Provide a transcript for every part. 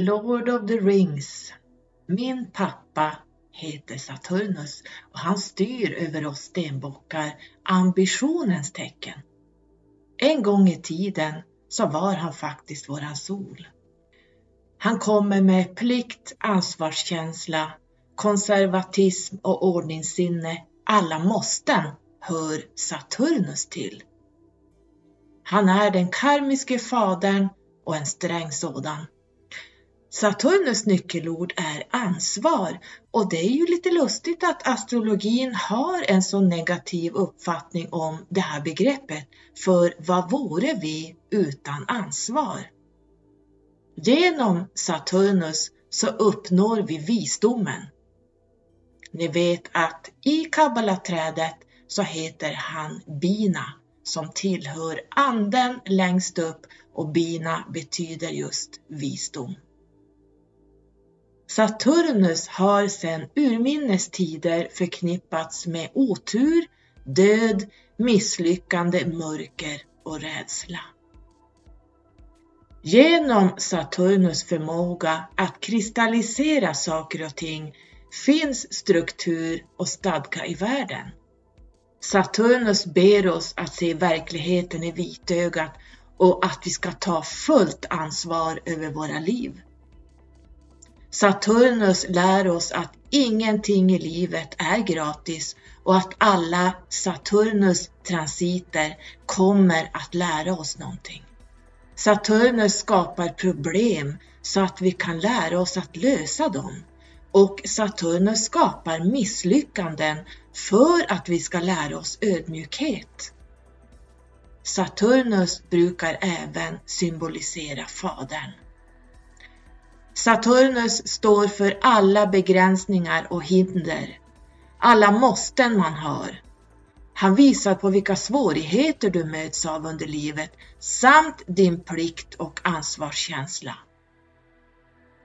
Lord of the Rings. Min pappa heter Saturnus och han styr över oss stenbockar ambitionens tecken. En gång i tiden så var han faktiskt våran sol. Han kommer med plikt, ansvarskänsla, konservatism och ordningssinne. Alla måsten hör Saturnus till. Han är den karmiske fadern och en sträng sådan. Saturnus nyckelord är ansvar och det är ju lite lustigt att astrologin har en så negativ uppfattning om det här begreppet. För vad vore vi utan ansvar? Genom Saturnus så uppnår vi visdomen. Ni vet att i kabbalaträdet så heter han Bina som tillhör anden längst upp och Bina betyder just visdom. Saturnus har sedan urminnes tider förknippats med otur, död, misslyckande, mörker och rädsla. Genom Saturnus förmåga att kristallisera saker och ting finns struktur och stadga i världen. Saturnus ber oss att se verkligheten i vitögat och att vi ska ta fullt ansvar över våra liv. Saturnus lär oss att ingenting i livet är gratis och att alla Saturnus transiter kommer att lära oss någonting. Saturnus skapar problem så att vi kan lära oss att lösa dem. Och Saturnus skapar misslyckanden för att vi ska lära oss ödmjukhet. Saturnus brukar även symbolisera Fadern. Saturnus står för alla begränsningar och hinder, alla måsten man har. Han visar på vilka svårigheter du möts av under livet samt din plikt och ansvarskänsla.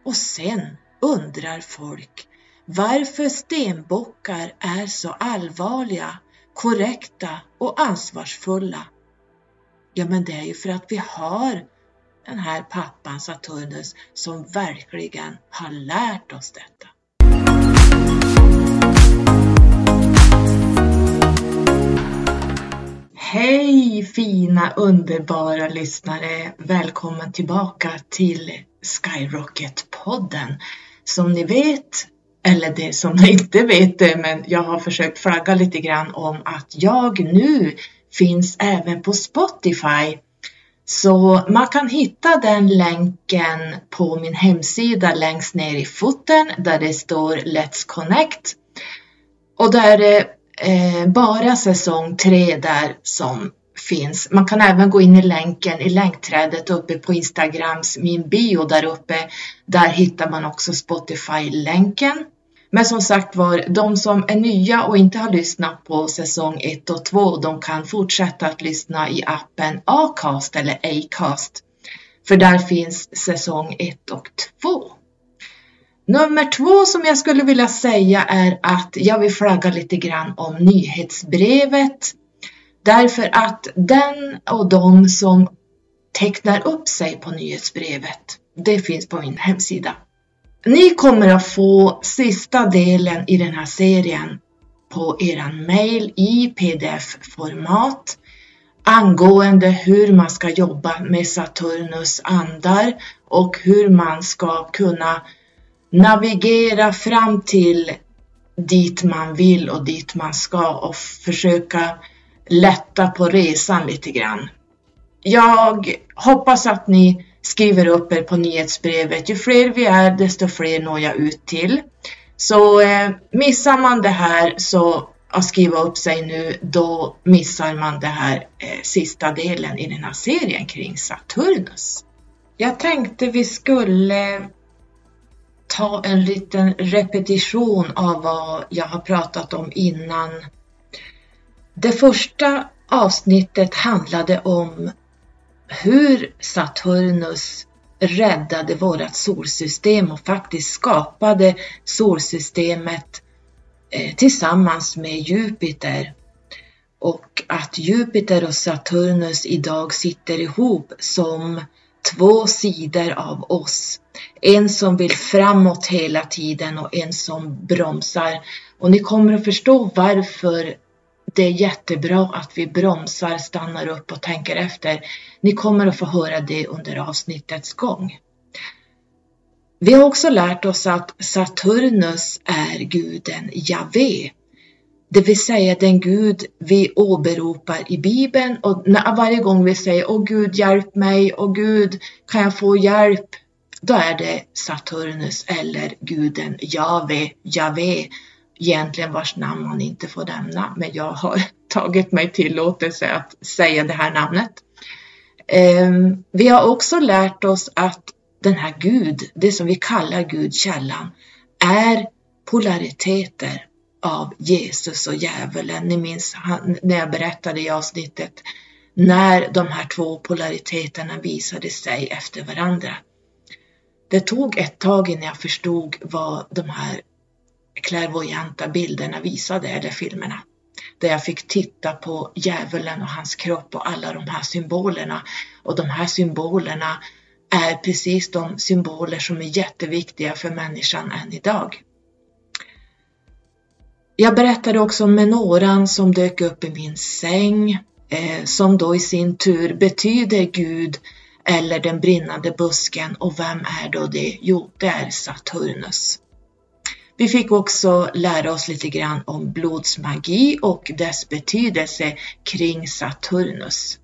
Och sen undrar folk varför stenbockar är så allvarliga, korrekta och ansvarsfulla. Ja, men det är ju för att vi har den här pappan Saturnus som verkligen har lärt oss detta. Hej fina underbara lyssnare! Välkommen tillbaka till Skyrocket-podden. Som ni vet, eller det som ni inte vet det, men jag har försökt flagga lite grann om att jag nu finns även på Spotify så man kan hitta den länken på min hemsida längst ner i foten där det står Let's Connect. Och där är det eh, bara säsong 3 där som finns. Man kan även gå in i länken i länkträdet uppe på Instagrams min bio där uppe. Där hittar man också Spotify-länken. Men som sagt var, de som är nya och inte har lyssnat på säsong 1 och 2, de kan fortsätta att lyssna i appen Acast eller Acast. För där finns säsong 1 och 2. Nummer två som jag skulle vilja säga är att jag vill flagga lite grann om nyhetsbrevet. Därför att den och de som tecknar upp sig på nyhetsbrevet, det finns på min hemsida. Ni kommer att få sista delen i den här serien på eran mail i pdf-format angående hur man ska jobba med Saturnus andar och hur man ska kunna navigera fram till dit man vill och dit man ska och försöka lätta på resan lite grann. Jag hoppas att ni skriver upp er på nyhetsbrevet. Ju fler vi är, desto fler når jag ut till. Så eh, missar man det här så att skriva upp sig nu, då missar man den här eh, sista delen i den här serien kring Saturnus. Jag tänkte vi skulle ta en liten repetition av vad jag har pratat om innan. Det första avsnittet handlade om hur Saturnus räddade vårt solsystem och faktiskt skapade solsystemet eh, tillsammans med Jupiter. Och att Jupiter och Saturnus idag sitter ihop som två sidor av oss. En som vill framåt hela tiden och en som bromsar. Och ni kommer att förstå varför det är jättebra att vi bromsar, stannar upp och tänker efter. Ni kommer att få höra det under avsnittets gång. Vi har också lärt oss att Saturnus är guden Javé. Det vill säga den Gud vi åberopar i Bibeln och när, varje gång vi säger Åh Gud hjälp mig, Åh Gud kan jag få hjälp? Då är det Saturnus eller guden Jave, Jave, egentligen vars namn man inte får nämna, men jag har tagit mig tillåtelse att säga det här namnet. Ehm, vi har också lärt oss att den här Gud, det som vi kallar Gud, källan, är polariteter av Jesus och djävulen. Ni minns han, när jag berättade i avsnittet när de här två polariteterna visade sig efter varandra. Det tog ett tag innan jag förstod vad de här klärvoajanta bilderna visade, eller filmerna. Där jag fick titta på djävulen och hans kropp och alla de här symbolerna. Och de här symbolerna är precis de symboler som är jätteviktiga för människan än idag. Jag berättade också om menoran som dök upp i min säng, eh, som då i sin tur betyder Gud eller den brinnande busken. Och vem är då det? Jo, det är Saturnus. Vi fick också lära oss lite grann om blodsmagi och dess betydelse kring Saturnus.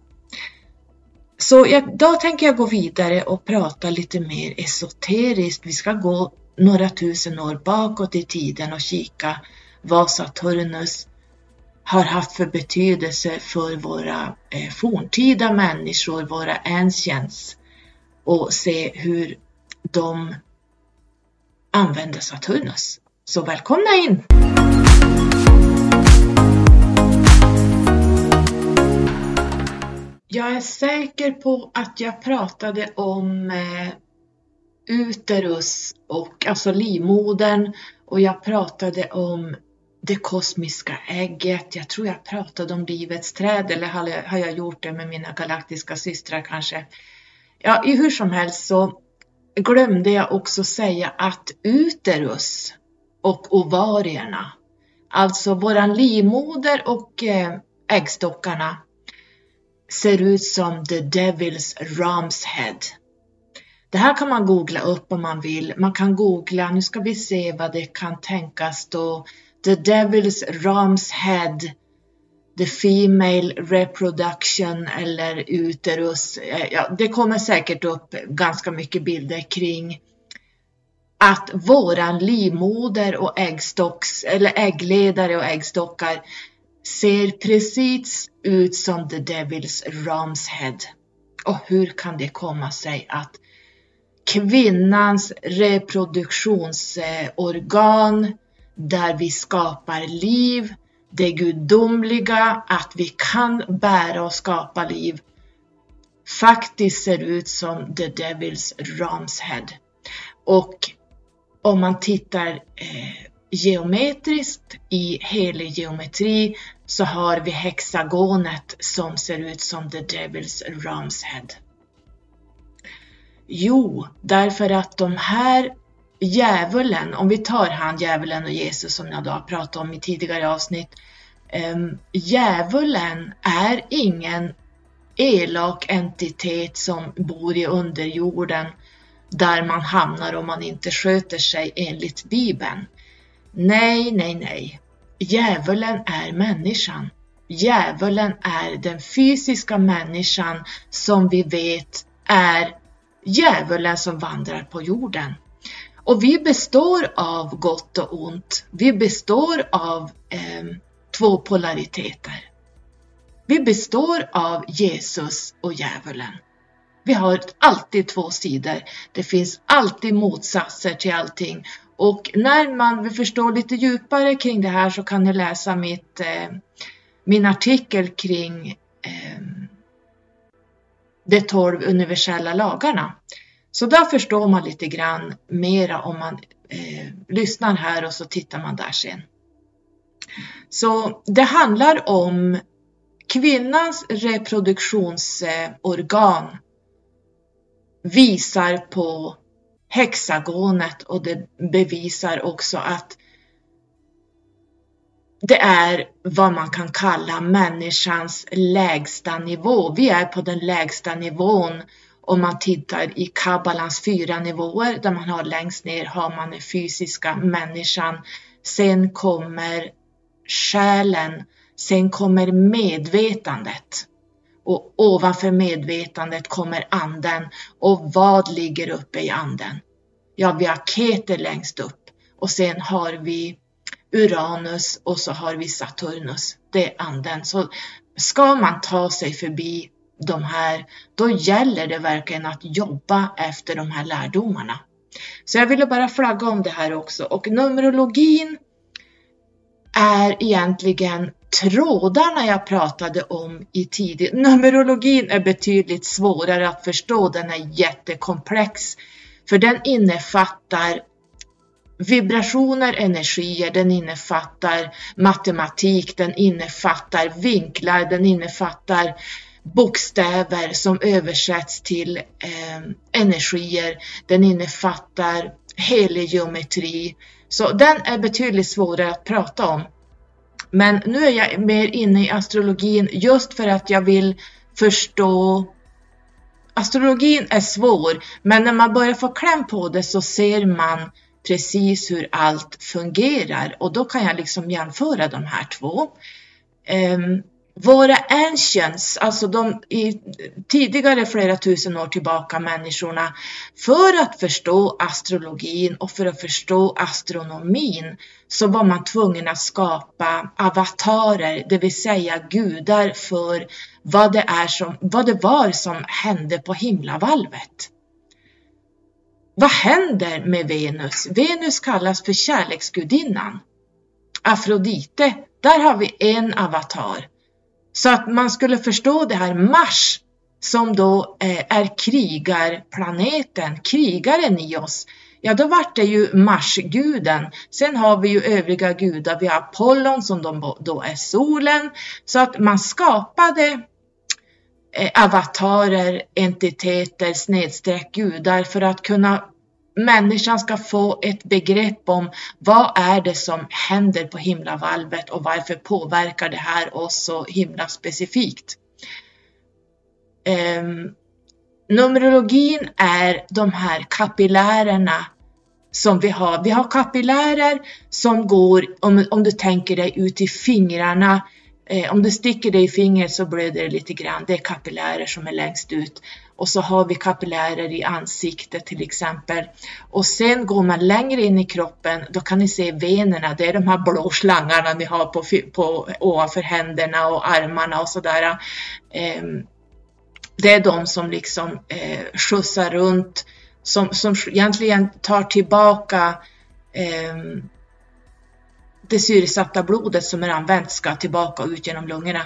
Så idag tänker jag gå vidare och prata lite mer esoteriskt. Vi ska gå några tusen år bakåt i tiden och kika vad Saturnus har haft för betydelse för våra eh, forntida människor, våra ancients och se hur de använder Saturnus. Så välkomna in! Jag är säker på att jag pratade om eh, uterus och alltså livmodern och jag pratade om det kosmiska ägget. Jag tror jag pratade om livets träd eller har jag gjort det med mina galaktiska systrar kanske? Ja, i hur som helst så glömde jag också säga att uterus och ovarierna, alltså våran livmoder och eh, äggstockarna, ser ut som the devil's ram's head. Det här kan man googla upp om man vill. Man kan googla, nu ska vi se vad det kan tänkas då. The Devil's Ram's Head, The Female Reproduction eller uterus. Eh, ja, det kommer säkert upp ganska mycket bilder kring att våran livmoder och äggstocks, eller äggledare och äggstockar ser precis ut som the devil's ram's head. Och hur kan det komma sig att kvinnans reproduktionsorgan där vi skapar liv, det gudomliga, att vi kan bära och skapa liv, faktiskt ser ut som the devil's ram's head. Och om man tittar eh, geometriskt i helig geometri så har vi hexagonet som ser ut som the devil's ram's head. Jo, därför att de här djävulen, om vi tar han djävulen och Jesus som jag då har pratat om i tidigare avsnitt. Um, djävulen är ingen elak entitet som bor i underjorden där man hamnar om man inte sköter sig enligt Bibeln. Nej, nej, nej. Djävulen är människan. Djävulen är den fysiska människan som vi vet är djävulen som vandrar på jorden. Och vi består av gott och ont. Vi består av eh, två polariteter. Vi består av Jesus och djävulen. Vi har alltid två sidor. Det finns alltid motsatser till allting. Och när man vill förstå lite djupare kring det här så kan ni läsa mitt, eh, min artikel kring eh, de tolv universella lagarna. Så där förstår man lite grann mera om man eh, lyssnar här och så tittar man där sen. Så det handlar om kvinnans reproduktionsorgan visar på hexagonet och det bevisar också att det är vad man kan kalla människans lägsta nivå. Vi är på den lägsta nivån om man tittar i kabbalans fyra nivåer där man har längst ner har man den fysiska människan. Sen kommer själen, sen kommer medvetandet och ovanför medvetandet kommer anden. Och vad ligger uppe i anden? Ja, vi har Keter längst upp och sen har vi Uranus och så har vi Saturnus. Det är anden. Så ska man ta sig förbi de här, då gäller det verkligen att jobba efter de här lärdomarna. Så jag ville bara flagga om det här också. Och Numerologin är egentligen trådarna jag pratade om i tidigt. Numerologin är betydligt svårare att förstå, den är jättekomplex. För den innefattar vibrationer, energier, den innefattar matematik, den innefattar vinklar, den innefattar bokstäver som översätts till eh, energier, den innefattar helig geometri. Så den är betydligt svårare att prata om. Men nu är jag mer inne i astrologin just för att jag vill förstå Astrologin är svår, men när man börjar få kläm på det så ser man precis hur allt fungerar och då kan jag liksom jämföra de här två. Um, våra ancients, alltså de i tidigare flera tusen år tillbaka människorna, för att förstå astrologin och för att förstå astronomin så var man tvungen att skapa avatarer, det vill säga gudar för vad det, är som, vad det var som hände på himlavalvet. Vad händer med Venus? Venus kallas för kärleksgudinnan. Afrodite, där har vi en avatar. Så att man skulle förstå det här Mars som då eh, är krigarplaneten, krigaren i oss. Ja, då vart det ju Marsguden. Sen har vi ju övriga gudar. Vi har Apollon som då är solen. Så att man skapade eh, avatarer, entiteter, snedstreck gudar för att kunna människan ska få ett begrepp om vad är det som händer på himlavalvet och varför påverkar det här oss så himla specifikt. Um, numerologin är de här kapillärerna som vi har. Vi har kapillärer som går, om, om du tänker dig ut i fingrarna, eh, om du sticker dig i fingret så blöder det lite grann. Det är kapillärer som är längst ut och så har vi kapillärer i ansiktet till exempel. Och sen går man längre in i kroppen, då kan ni se venerna, det är de här blå slangarna ni har på, på, ovanför händerna och armarna och sådär. Ehm, det är de som liksom eh, skjutsar runt, som, som egentligen tar tillbaka ehm, det syresatta blodet som är använt ska tillbaka ut genom lungorna,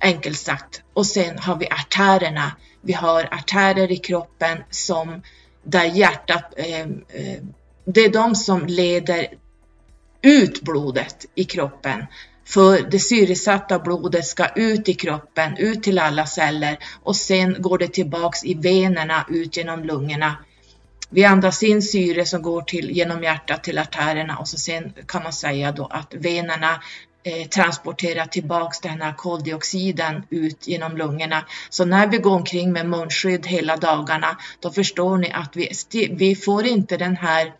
enkelt sagt. Och sen har vi artärerna vi har artärer i kroppen som där hjärtat, eh, eh, det är de som leder ut blodet i kroppen. För det syresatta blodet ska ut i kroppen, ut till alla celler och sen går det tillbaks i venerna ut genom lungorna. Vi andas in syre som går till, genom hjärtat till artärerna och så sen kan man säga då att venerna Eh, transportera tillbaks den här koldioxiden ut genom lungorna. Så när vi går omkring med munskydd hela dagarna, då förstår ni att vi, vi får inte den här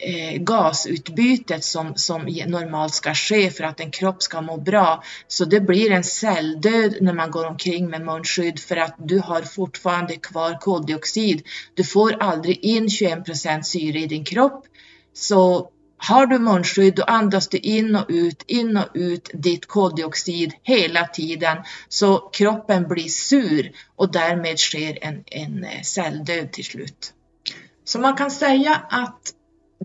eh, gasutbytet som, som normalt ska ske för att en kropp ska må bra. Så det blir en celldöd när man går omkring med munskydd för att du har fortfarande kvar koldioxid. Du får aldrig in 21% syre i din kropp. Så har du munskydd då andas du in och ut, in och ut ditt koldioxid hela tiden så kroppen blir sur och därmed sker en, en eh, celldöd till slut. Så man kan säga att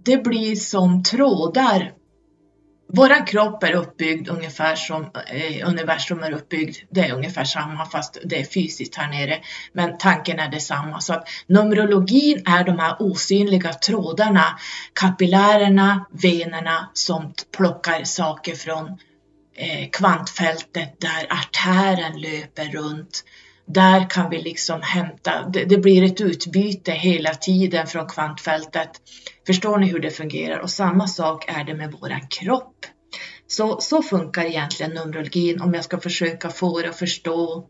det blir som trådar Våran kropp är uppbyggd ungefär som eh, universum är uppbyggd. Det är ungefär samma fast det är fysiskt här nere. Men tanken är detsamma. Så att Numerologin är de här osynliga trådarna, kapillärerna, venerna som plockar saker från eh, kvantfältet där artären löper runt där kan vi liksom hämta, det, det, blir ett utbyte hela tiden från kvantfältet. Förstår ni hur det fungerar? Och samma sak är det med våran kropp. Så, så funkar egentligen Numerologin om jag ska försöka få er att förstå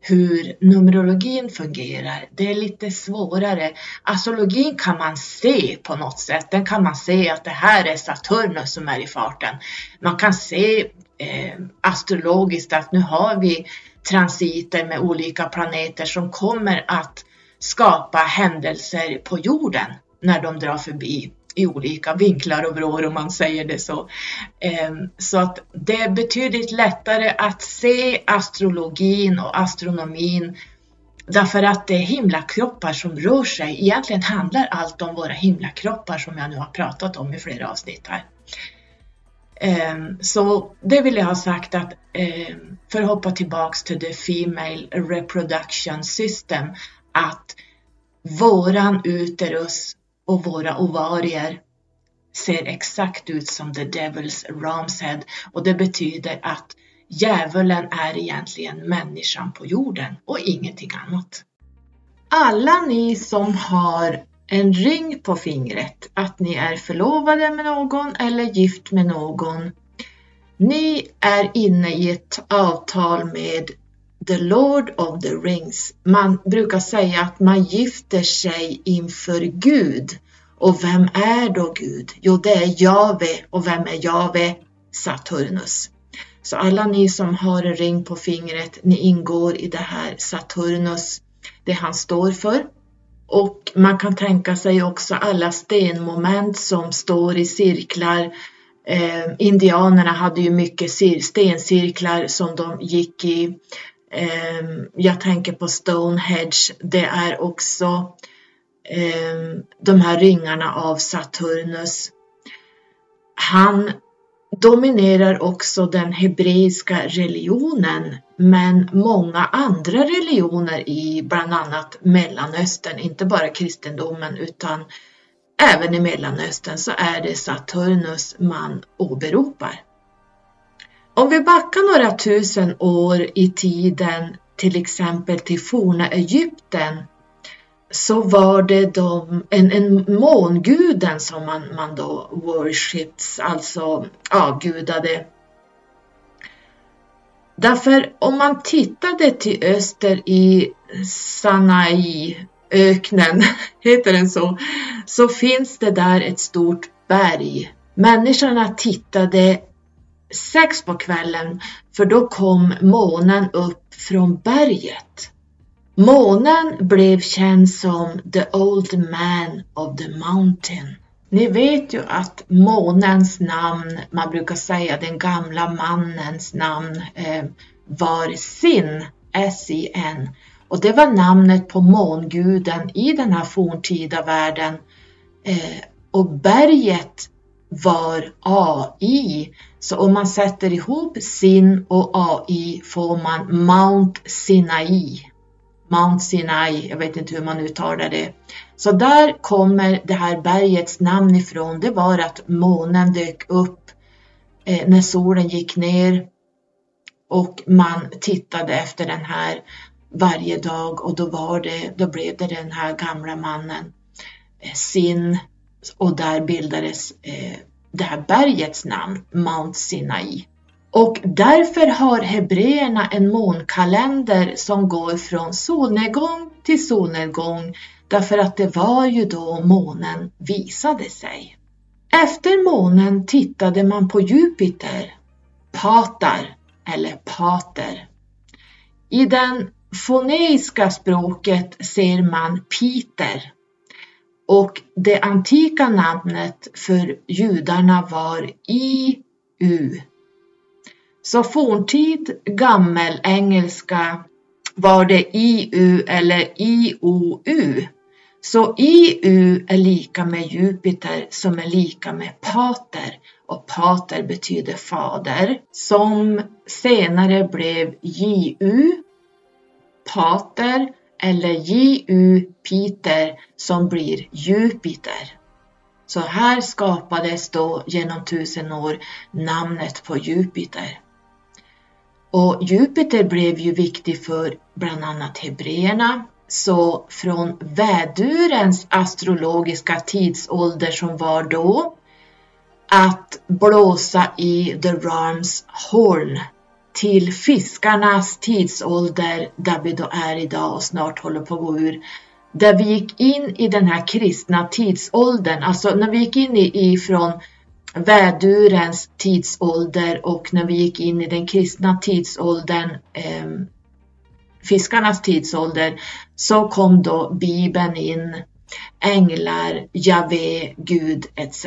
hur Numerologin fungerar. Det är lite svårare. Astrologin kan man se på något sätt. Den kan man se att det här är Saturnus som är i farten. Man kan se eh, astrologiskt att nu har vi transiter med olika planeter som kommer att skapa händelser på jorden när de drar förbi i olika vinklar och vrår om man säger det så. Ehm, så att det är betydligt lättare att se astrologin och astronomin därför att det är himlakroppar som rör sig. Egentligen handlar allt om våra himlakroppar som jag nu har pratat om i flera avsnitt här. Ehm, så det vill jag ha sagt att ehm, för att hoppa tillbaks till the Female Reproduction System att våran uterus och våra ovarier ser exakt ut som the Devil's Ramshead och det betyder att djävulen är egentligen människan på jorden och ingenting annat. Alla ni som har en ring på fingret, att ni är förlovade med någon eller gift med någon. Ni är inne i ett avtal med the Lord of the Rings. Man brukar säga att man gifter sig inför Gud. Och vem är då Gud? Jo, det är Jave. Och vem är Jave? Saturnus. Så alla ni som har en ring på fingret, ni ingår i det här Saturnus, det han står för. Och man kan tänka sig också alla stenmoment som står i cirklar. Eh, indianerna hade ju mycket stencirklar som de gick i. Eh, jag tänker på Stonehenge. Det är också eh, de här ringarna av Saturnus. Han dominerar också den hebreiska religionen men många andra religioner i bland annat Mellanöstern, inte bara kristendomen utan även i Mellanöstern så är det Saturnus man åberopar. Om vi backar några tusen år i tiden, till exempel till forna Egypten, så var det de, en, en månguden som man, man då worships, alltså avgudade. Därför om man tittade till öster i Sanai öknen, heter den så, så finns det där ett stort berg. Människorna tittade sex på kvällen för då kom månen upp från berget. Månen blev känd som the old man of the mountain. Ni vet ju att månens namn, man brukar säga den gamla mannens namn, eh, var Sin, S-I-N. Och det var namnet på månguden i den här forntida världen. Eh, och berget var AI. Så om man sätter ihop Sin och AI får man Mount Sinai. Mount Sinai, jag vet inte hur man uttalar det. Så där kommer det här bergets namn ifrån. Det var att månen dök upp eh, när solen gick ner och man tittade efter den här varje dag och då var det, då blev det den här gamla mannen eh, Sin och där bildades eh, det här bergets namn, Mount Sinai. Och därför har hebreerna en månkalender som går från solnedgång till solnedgång därför att det var ju då månen visade sig. Efter månen tittade man på Jupiter, Patar eller Pater. I den foneiska språket ser man Peter och det antika namnet för judarna var IU så forntid gammelengelska var det IU eller IOU. Så IU är lika med Jupiter som är lika med Pater och Pater betyder fader som senare blev JU, Pater eller JU Peter som blir Jupiter. Så här skapades då genom tusen år namnet på Jupiter. Och Jupiter blev ju viktig för bland annat hebreerna. Så från vädurens astrologiska tidsålder som var då att blåsa i the Rams horn till fiskarnas tidsålder där vi då är idag och snart håller på att gå ur. Där vi gick in i den här kristna tidsåldern, alltså när vi gick in i, ifrån vädurens tidsålder och när vi gick in i den kristna tidsåldern, eh, fiskarnas tidsålder, så kom då Bibeln in, änglar, Javé, Gud etc.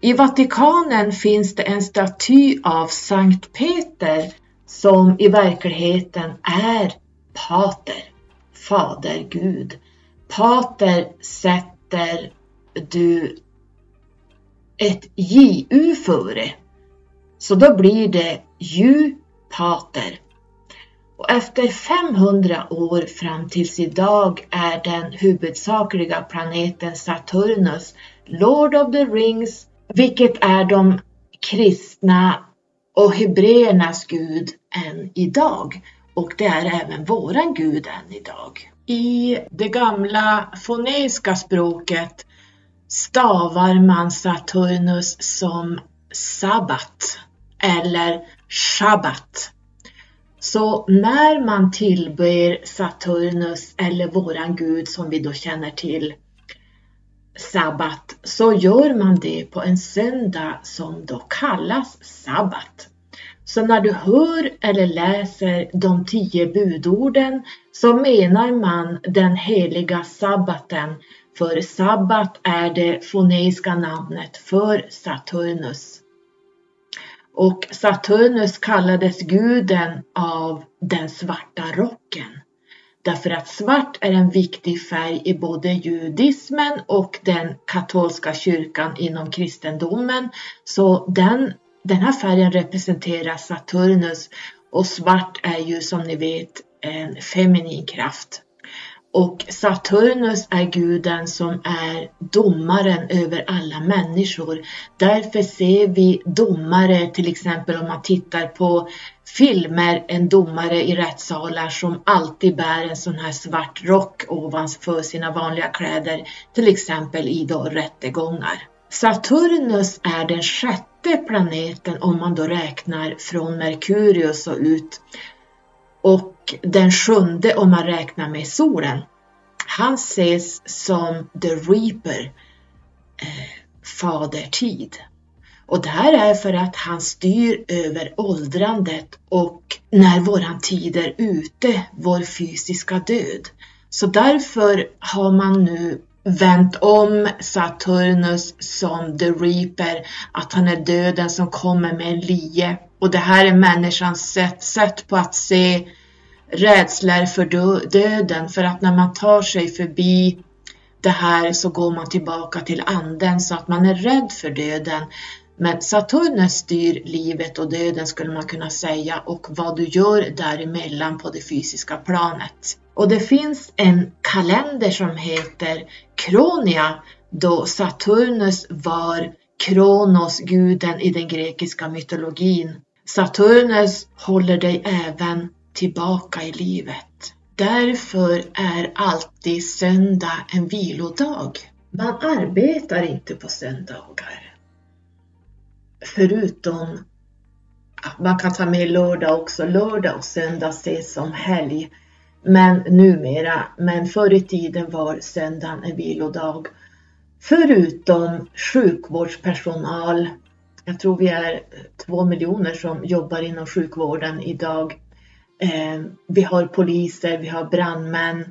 I Vatikanen finns det en staty av Sankt Peter som i verkligheten är Pater, Fader Gud. Pater sätter du ett JU före. Så då blir det Ju Pater. Och efter 500 år fram tills idag är den huvudsakliga planeten Saturnus Lord of the Rings, vilket är de kristna och hebreernas gud än idag. Och det är även våran gud än idag. I det gamla foneiska språket stavar man Saturnus som sabbat eller shabbat. Så när man tillber Saturnus eller våran gud som vi då känner till sabbat så gör man det på en söndag som då kallas sabbat. Så när du hör eller läser de tio budorden så menar man den heliga sabbaten för sabbat är det foneiska namnet för Saturnus. Och Saturnus kallades guden av den svarta rocken. Därför att svart är en viktig färg i både judismen och den katolska kyrkan inom kristendomen. Så den, den här färgen representerar Saturnus och svart är ju som ni vet en feminin kraft. Och Saturnus är guden som är domaren över alla människor. Därför ser vi domare, till exempel om man tittar på filmer, en domare i rättssalar som alltid bär en sån här svart rock ovanför sina vanliga kläder, till exempel i då rättegångar. Saturnus är den sjätte planeten om man då räknar från Merkurius och ut och den sjunde om man räknar med solen. Han ses som the reaper, eh, fadertid. Och det här är för att han styr över åldrandet och när våran tid är ute, vår fysiska död. Så därför har man nu vänt om Saturnus som the reaper, att han är döden som kommer med en lie. Och det här är människans sätt, sätt på att se rädslor för döden, för att när man tar sig förbi det här så går man tillbaka till anden så att man är rädd för döden. Men Saturnus styr livet och döden skulle man kunna säga och vad du gör däremellan på det fysiska planet. Och det finns en kalender som heter Kronia då Saturnus var Kronos, guden i den grekiska mytologin. Saturnus håller dig även tillbaka i livet. Därför är alltid söndag en vilodag. Man arbetar inte på söndagar. Förutom att man kan ta med lördag också. Lördag och söndag ses som helg. Men numera, men förr i tiden var söndagen en vilodag. Förutom sjukvårdspersonal. Jag tror vi är två miljoner som jobbar inom sjukvården idag. Eh, vi har poliser, vi har brandmän.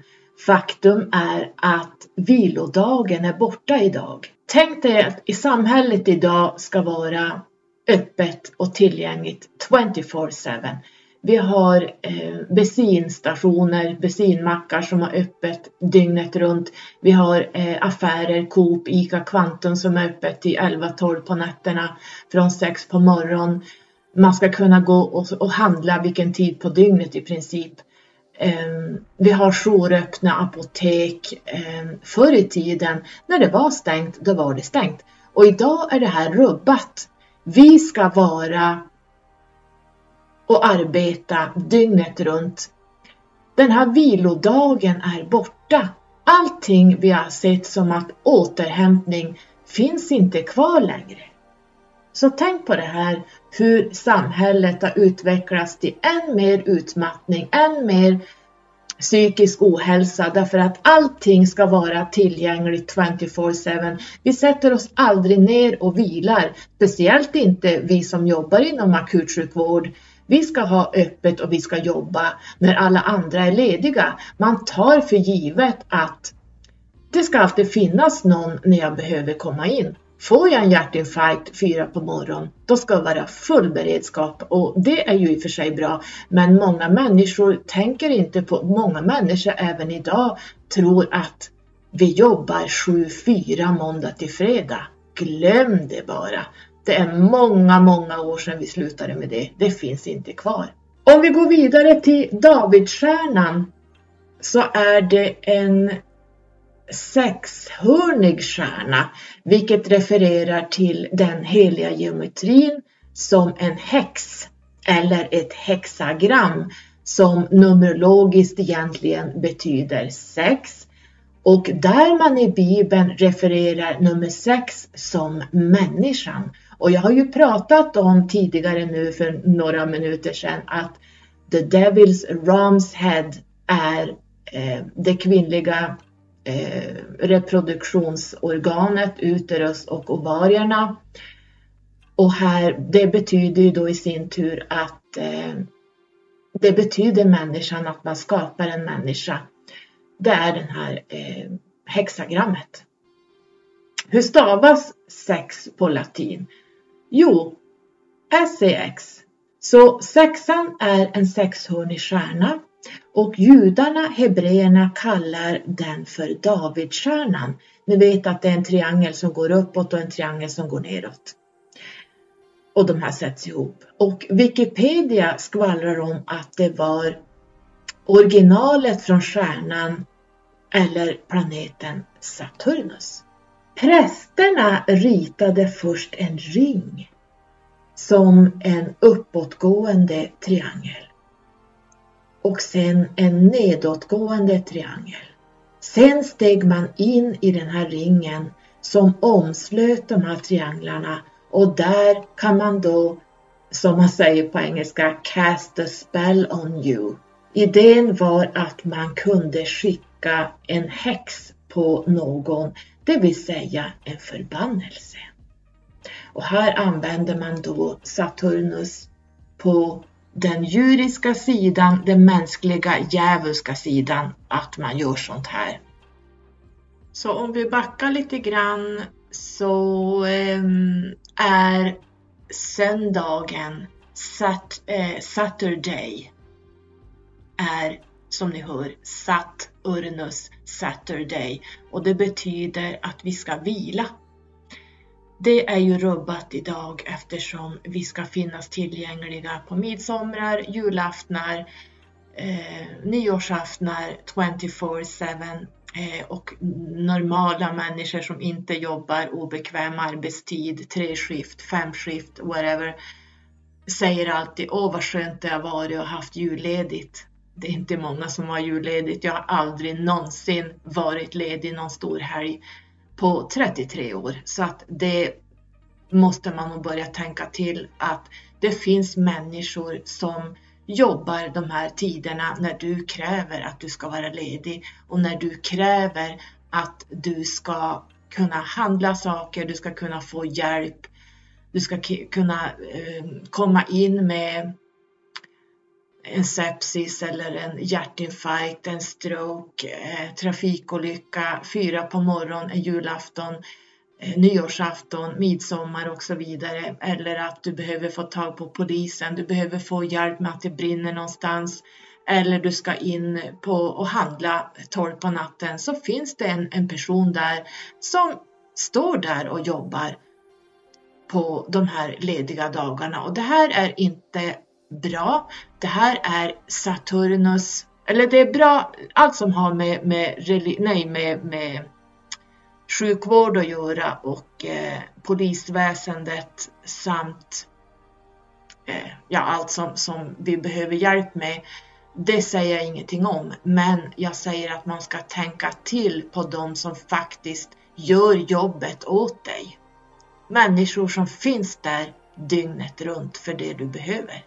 Faktum är att vilodagen är borta idag. Tänk dig att i samhället idag ska vara öppet och tillgängligt 24-7. Vi har eh, bensinstationer, bensinmackar som har öppet dygnet runt. Vi har eh, affärer, Coop, ICA Kvantum som är öppet till 11-12 på nätterna från 6 på morgonen man ska kunna gå och, och handla vilken tid på dygnet i princip. Ehm, vi har jouröppna apotek. Ehm, förr i tiden när det var stängt, då var det stängt. Och idag är det här rubbat. Vi ska vara och arbeta dygnet runt. Den här vilodagen är borta. Allting vi har sett som att återhämtning finns inte kvar längre. Så tänk på det här, hur samhället har utvecklats till än mer utmattning, än mer psykisk ohälsa därför att allting ska vara tillgängligt 24-7. Vi sätter oss aldrig ner och vilar, speciellt inte vi som jobbar inom akutsjukvård. Vi ska ha öppet och vi ska jobba när alla andra är lediga. Man tar för givet att det ska alltid finnas någon när jag behöver komma in. Får jag en hjärtinfarkt fyra på morgonen, då ska det vara full beredskap och det är ju i och för sig bra. Men många människor tänker inte på, många människor även idag tror att vi jobbar 7-4 måndag till fredag. Glöm det bara. Det är många, många år sedan vi slutade med det. Det finns inte kvar. Om vi går vidare till Davidstjärnan så är det en sexhörnig stjärna, vilket refererar till den heliga geometrin som en häx eller ett hexagram som numerologiskt egentligen betyder sex och där man i Bibeln refererar nummer sex som människan. Och jag har ju pratat om tidigare nu för några minuter sedan att the devil's ram's head är eh, det kvinnliga Eh, reproduktionsorganet, uterus och ovarierna. Och här, det betyder ju då i sin tur att eh, det betyder människan, att man skapar en människa. Det är den här eh, hexagrammet. Hur stavas sex på latin? Jo, SEX. Så sexan är en sexhörnig stjärna och judarna, hebreerna, kallar den för Davidstjärnan. Ni vet att det är en triangel som går uppåt och en triangel som går neråt. Och de här sätts ihop. Och Wikipedia skvallrar om att det var originalet från stjärnan eller planeten Saturnus. Prästerna ritade först en ring som en uppåtgående triangel och sen en nedåtgående triangel. Sen steg man in i den här ringen som omslöt de här trianglarna och där kan man då, som man säger på engelska, cast a spell on you. Idén var att man kunde skicka en häx på någon, det vill säga en förbannelse. Och här använder man då Saturnus på den djuriska sidan, den mänskliga djävulska sidan, att man gör sånt här. Så om vi backar lite grann så ehm, är söndagen, sat, eh, Saturday, är som ni hör Saturnus Saturday. Och det betyder att vi ska vila det är ju rubbat idag eftersom vi ska finnas tillgängliga på midsommar, julaftnar, eh, nyårsaftnar 24-7 eh, och normala människor som inte jobbar obekväm arbetstid, tre skift, fem skift, whatever, säger alltid åh vad skönt det har varit och haft julledigt. Det är inte många som har julledigt. Jag har aldrig någonsin varit ledig någon stor helg på 33 år. Så att det måste man nog börja tänka till att det finns människor som jobbar de här tiderna när du kräver att du ska vara ledig och när du kräver att du ska kunna handla saker, du ska kunna få hjälp, du ska kunna eh, komma in med en sepsis eller en hjärtinfarkt, en stroke, eh, trafikolycka, fyra på morgonen, en julafton, eh, nyårsafton, midsommar och så vidare. Eller att du behöver få tag på polisen, du behöver få hjälp med att det brinner någonstans. Eller du ska in på och handla 12 på natten så finns det en, en person där som står där och jobbar på de här lediga dagarna och det här är inte bra. Det här är Saturnus, eller det är bra, allt som har med, med, nej, med, med sjukvård att göra och eh, polisväsendet samt eh, ja, allt som, som vi behöver hjälp med. Det säger jag ingenting om, men jag säger att man ska tänka till på de som faktiskt gör jobbet åt dig. Människor som finns där dygnet runt för det du behöver.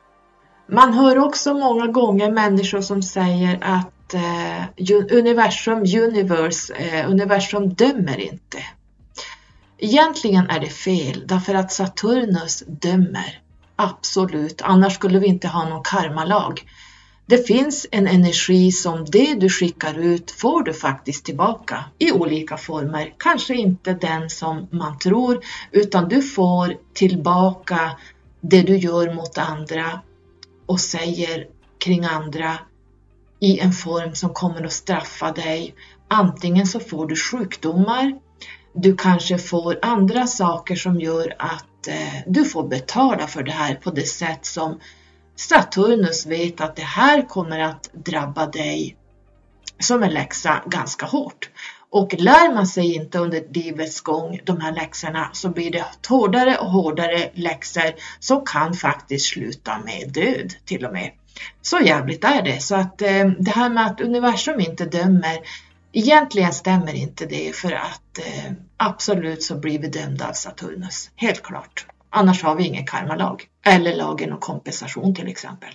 Man hör också många gånger människor som säger att eh, universum, universe, eh, universum dömer inte. Egentligen är det fel därför att Saturnus dömer. Absolut, annars skulle vi inte ha någon karmalag. Det finns en energi som det du skickar ut får du faktiskt tillbaka i olika former. Kanske inte den som man tror, utan du får tillbaka det du gör mot andra och säger kring andra i en form som kommer att straffa dig. Antingen så får du sjukdomar, du kanske får andra saker som gör att eh, du får betala för det här på det sätt som Saturnus vet att det här kommer att drabba dig som en läxa ganska hårt. Och lär man sig inte under livets gång de här läxorna så blir det hårdare och hårdare läxor som kan faktiskt sluta med död till och med. Så jävligt är det. Så att eh, det här med att universum inte dömer, egentligen stämmer inte det för att eh, absolut så blir vi dömda av Saturnus. Helt klart. Annars har vi ingen karmalag. Eller lagen om kompensation till exempel.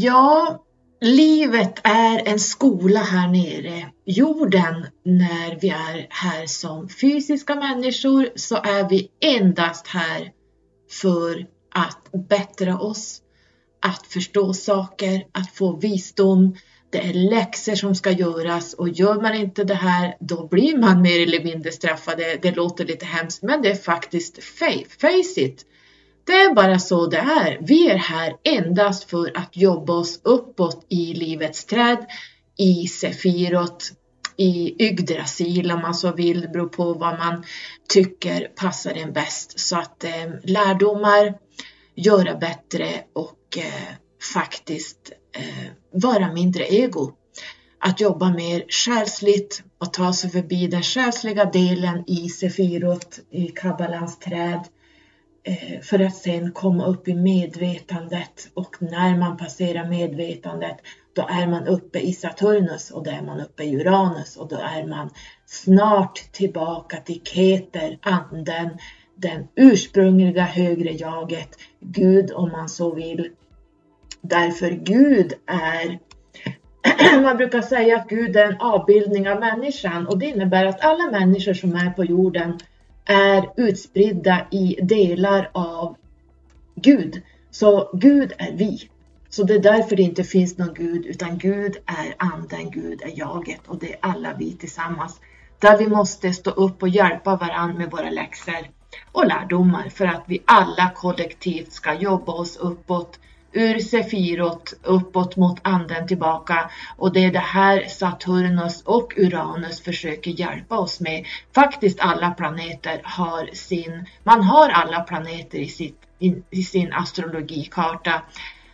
Ja, livet är en skola här nere. Jorden, när vi är här som fysiska människor, så är vi endast här för att bättra oss, att förstå saker, att få visdom. Det är läxor som ska göras och gör man inte det här, då blir man mer eller mindre straffade. Det låter lite hemskt, men det är faktiskt face it. Det är bara så det är. Vi är här endast för att jobba oss uppåt i livets träd, i Sefirot, i Yggdrasil om man så vill, det beror på vad man tycker passar en bäst. Så att eh, lärdomar, göra bättre och eh, faktiskt eh, vara mindre ego. Att jobba mer själsligt och ta sig förbi den själsliga delen i Sefirot, i Kabbalans träd Eh, Eh, för att sen komma upp i medvetandet. Och när man passerar medvetandet då är man uppe i Saturnus och då är man uppe i Uranus. Och då är man snart tillbaka till Keter, anden, den ursprungliga högre jaget, Gud om man så vill. Därför Gud är man brukar säga att Gud är en avbildning av människan. Och det innebär att alla människor som är på jorden är utspridda i delar av Gud. Så Gud är vi. Så det är därför det inte finns någon Gud, utan Gud är anden, Gud är jaget och det är alla vi tillsammans. Där vi måste stå upp och hjälpa varandra med våra läxor och lärdomar för att vi alla kollektivt ska jobba oss uppåt ur Sefirot uppåt mot anden tillbaka och det är det här Saturnus och Uranus försöker hjälpa oss med. Faktiskt alla planeter har sin, man har alla planeter i, sitt, i, sin astrologikarta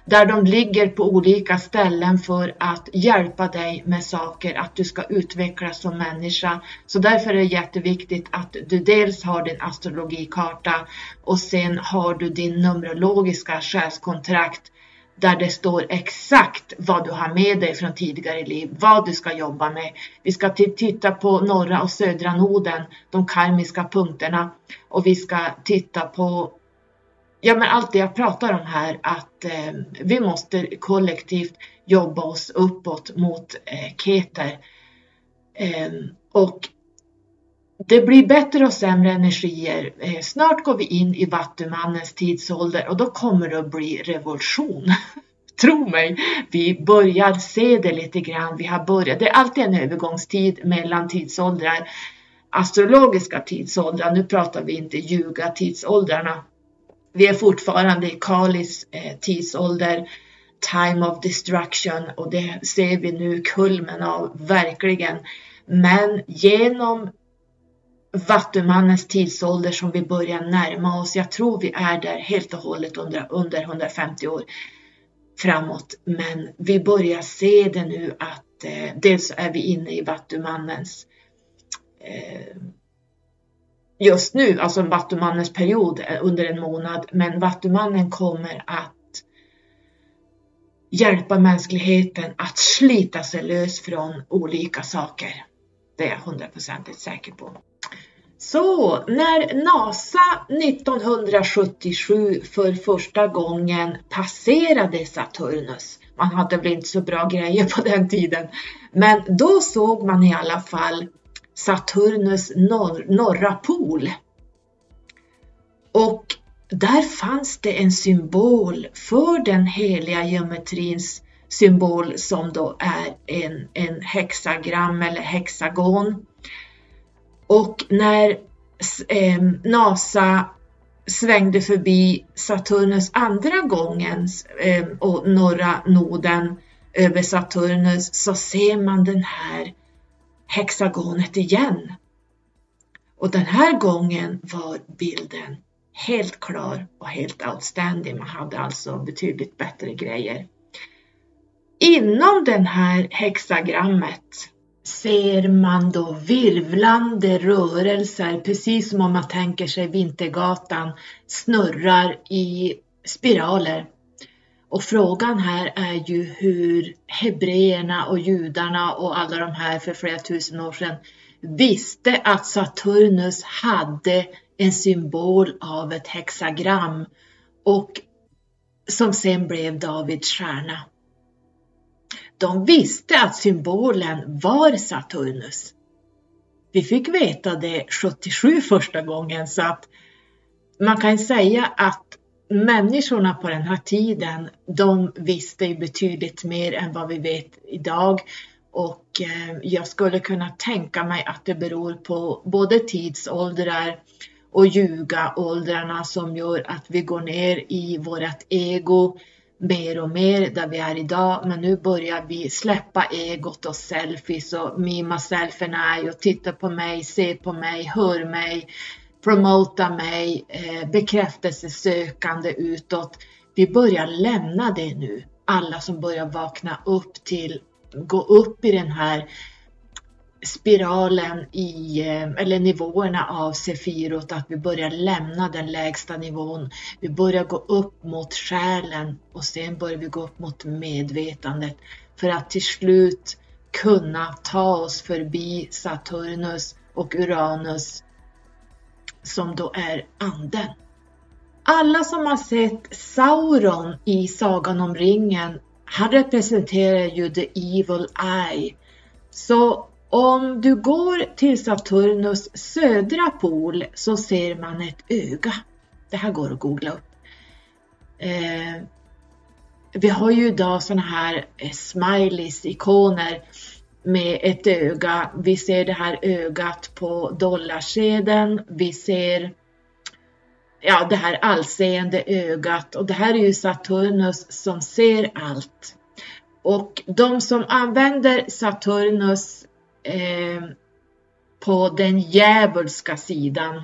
där de ligger på olika ställen för att hjälpa dig med saker, att du ska utvecklas som människa. Så därför är det jätteviktigt att du dels har din astrologikarta och sen har du din numerologiska själskontrakt där det står exakt vad du har med dig från tidigare liv, vad du ska jobba med. Vi ska titta på norra och södra noden, de karmiska punkterna och vi ska titta på ja, men allt det jag pratar om här, att eh, vi måste kollektivt jobba oss uppåt mot eh, Keter. Eh, och det blir bättre och sämre energier. Eh, snart går vi in i Vattumannens tidsålder och då kommer det att bli revolution. Tro mig, vi börjar se det lite grann. Vi har börjat. Det är alltid en övergångstid mellan tidsåldrar. Astrologiska tidsåldrar, nu pratar vi inte ljuga tidsåldrarna vi är fortfarande i Kalis eh, tidsålder, time of destruction och det ser vi nu kulmen av verkligen. Men genom Vattumannens tidsålder som vi börjar närma oss. Jag tror vi är där helt och hållet under, under 150 år framåt. Men vi börjar se det nu att eh, dels är vi inne i Vattumannens eh, just nu, alltså Vattumannens period eh, under en månad. Men Vattumannen kommer att hjälpa mänskligheten att slita sig lös från olika saker. Det är jag hundraprocentigt säker på. Så när NASA 1977 för första gången passerade Saturnus, man hade väl inte så bra grejer på den tiden, men då såg man i alla fall Saturnus norr, norra pol. Och där fanns det en symbol för den heliga geometrins symbol som då är en, en hexagram eller hexagon. Och när eh, NASA svängde förbi Saturnus andra gången eh, och norra noden över Saturnus så ser man den här hexagonet igen. Och den här gången var bilden helt klar och helt outstanding. Man hade alltså betydligt bättre grejer. Inom den här hexagrammet ser man då virvlande rörelser, precis som om man tänker sig Vintergatan snurrar i spiraler. Och frågan här är ju hur hebreerna och judarna och alla de här för flera tusen år sedan visste att Saturnus hade en symbol av ett hexagram och som sen blev Davids stjärna. De visste att symbolen var Saturnus. Vi fick veta det 77 första gången så att man kan säga att människorna på den här tiden, de visste betydligt mer än vad vi vet idag. Och eh, jag skulle kunna tänka mig att det beror på både tidsåldrar och ljuga-åldrarna som gör att vi går ner i vårt ego mer och mer där vi är idag. Men nu börjar vi släppa egot och selfies och mima-selfies och titta på mig, se på mig, hör mig, promota mig, eh, bekräftelsesökande utåt. Vi börjar lämna det nu. Alla som börjar vakna upp till, gå upp i den här spiralen i, eh, eller nivåerna av Sefirot, att vi börjar lämna den lägsta nivån. Vi börjar gå upp mot själen och sen börjar vi gå upp mot medvetandet för att till slut kunna ta oss förbi Saturnus och Uranus som då är anden. Alla som har sett Sauron i Sagan om ringen, han representerar ju the evil eye. Så om du går till Saturnus södra pol så ser man ett öga. Det här går att googla upp. Eh, vi har ju idag sådana här eh, smileys, ikoner med ett öga. Vi ser det här ögat på dollarsedeln. Vi ser ja, det här allseende ögat och det här är ju Saturnus som ser allt. Och de som använder Saturnus eh, på den djävulska sidan,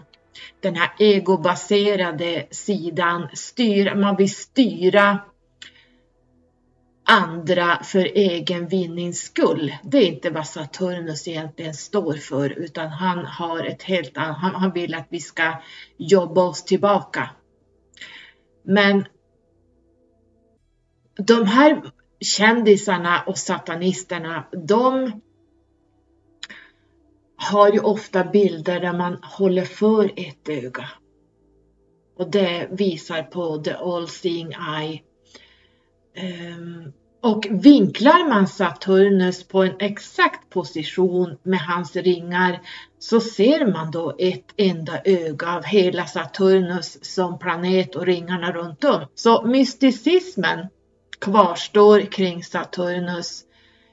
den här egobaserade sidan, styr, man vill styra andra för egen vinnings skull. Det är inte vad Saturnus egentligen står för utan han har ett helt annat, han, han vill att vi ska jobba oss tillbaka. Men de här kändisarna och satanisterna, de har ju ofta bilder där man håller för ett öga. Och det visar på the all seeing eye. Um, och vinklar man Saturnus på en exakt position med hans ringar så ser man då ett enda öga av hela Saturnus som planet och ringarna runt om. Så mysticismen kvarstår kring Saturnus.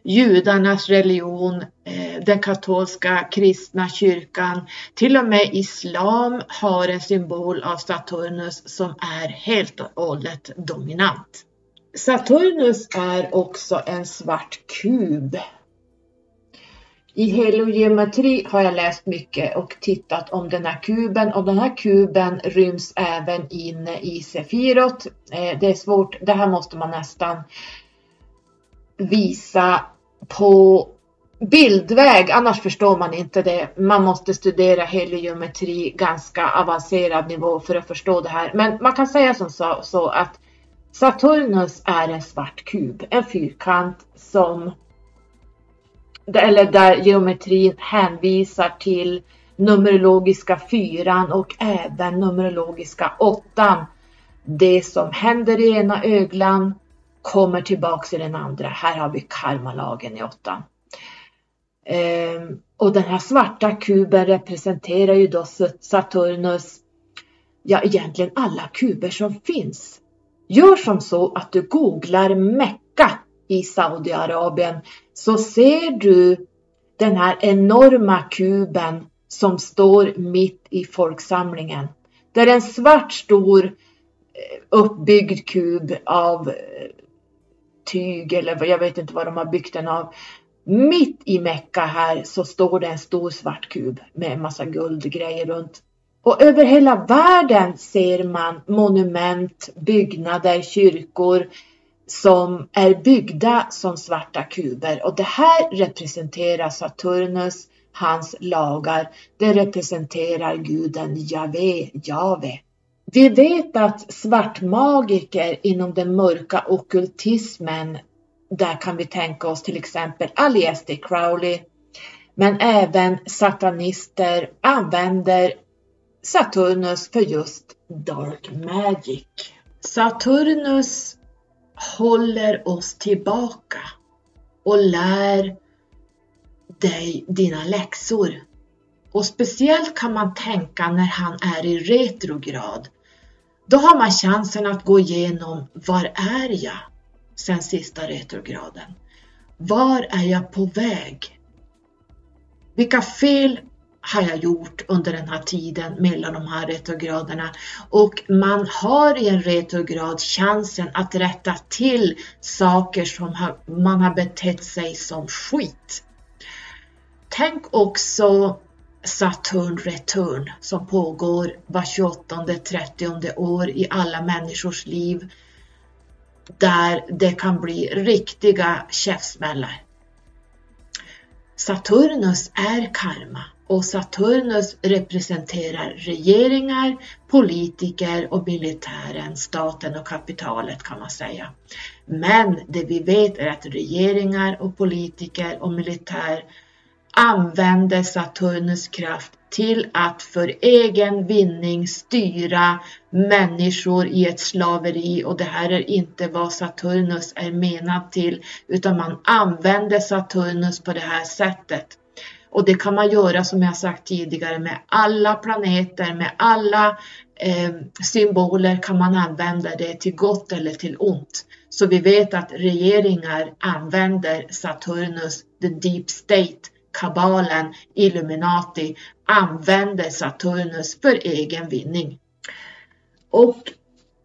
Judarnas religion, eh, den katolska kristna kyrkan, till och med islam har en symbol av Saturnus som är helt och hållet dominant. Saturnus är också en svart kub. I heliogeometri har jag läst mycket och tittat om den här kuben och den här kuben ryms även inne i Sefirot. Eh, det är svårt, det här måste man nästan visa på bildväg, annars förstår man inte det. Man måste studera heliogeometri ganska avancerad nivå för att förstå det här. Men man kan säga som så, så att Saturnus är en svart kub, en fyrkant som eller där geometrin hänvisar till numerologiska fyran och även numerologiska åttan. Det som händer i ena öglan kommer tillbaks i den andra. Här har vi karmalagen i åttan. Ehm, och den här svarta kuben representerar ju då Saturnus, ja egentligen alla kuber som finns. Gör som så att du googlar Mecka i Saudiarabien så ser du den här enorma kuben som står mitt i folksamlingen. Det är en svart stor eh, uppbyggd kub av eh, tyg eller jag vet inte vad de har byggt den av. Mitt i Mecka här så står det en stor svart kub med en massa guldgrejer runt. Och över hela världen ser man monument, byggnader, kyrkor som är byggda som svarta kuber och det här representerar Saturnus, hans lagar. Det representerar guden Jave, Jave. Vi vet att svartmagiker inom den mörka okultismen där kan vi tänka oss till exempel Aleister Crowley, men även satanister använder Saturnus för just Dark Magic. Saturnus håller oss tillbaka och lär dig dina läxor. Och speciellt kan man tänka när han är i retrograd. Då har man chansen att gå igenom var är jag? sen sista retrograden. Var är jag på väg? Vilka fel har jag gjort under den här tiden mellan de här retrograderna? Och man har i en retrograd chansen att rätta till saker som man har betett sig som skit. Tänk också Saturn Return som pågår var 28-30 år i alla människors liv där det kan bli riktiga käftsmällar. Saturnus är karma och Saturnus representerar regeringar, politiker och militären, staten och kapitalet kan man säga. Men det vi vet är att regeringar och politiker och militär använder Saturnus kraft till att för egen vinning styra människor i ett slaveri och det här är inte vad Saturnus är menad till utan man använder Saturnus på det här sättet. Och det kan man göra som jag sagt tidigare med alla planeter, med alla eh, symboler kan man använda det till gott eller till ont. Så vi vet att regeringar använder Saturnus, the deep state, kabalen, Illuminati använder Saturnus för egen vinning. Och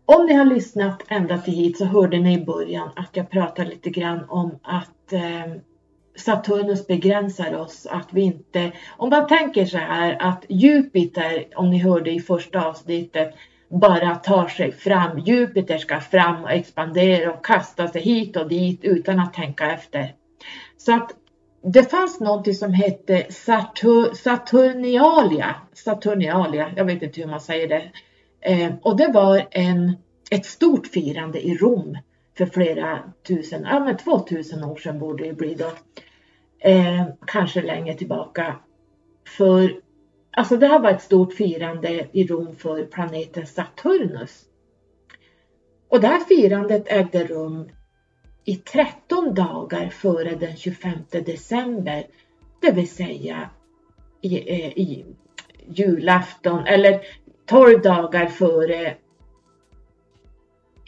om ni har lyssnat ända till hit så hörde ni i början att jag pratade lite grann om att eh, Saturnus begränsar oss, att vi inte, om man tänker så här att Jupiter, om ni hörde i första avsnittet, bara tar sig fram. Jupiter ska fram och expandera och kasta sig hit och dit utan att tänka efter. Så att det fanns någonting som hette Satur, Saturnialia. Saturnialia, jag vet inte hur man säger det. Eh, och det var en, ett stort firande i Rom för flera tusen, ja men 2000 år sedan borde det bli då. Eh, kanske längre tillbaka. För alltså det här var ett stort firande i Rom för planeten Saturnus. Och det här firandet ägde rum i 13 dagar före den 25 december, det vill säga i, eh, i julafton eller 12 dagar före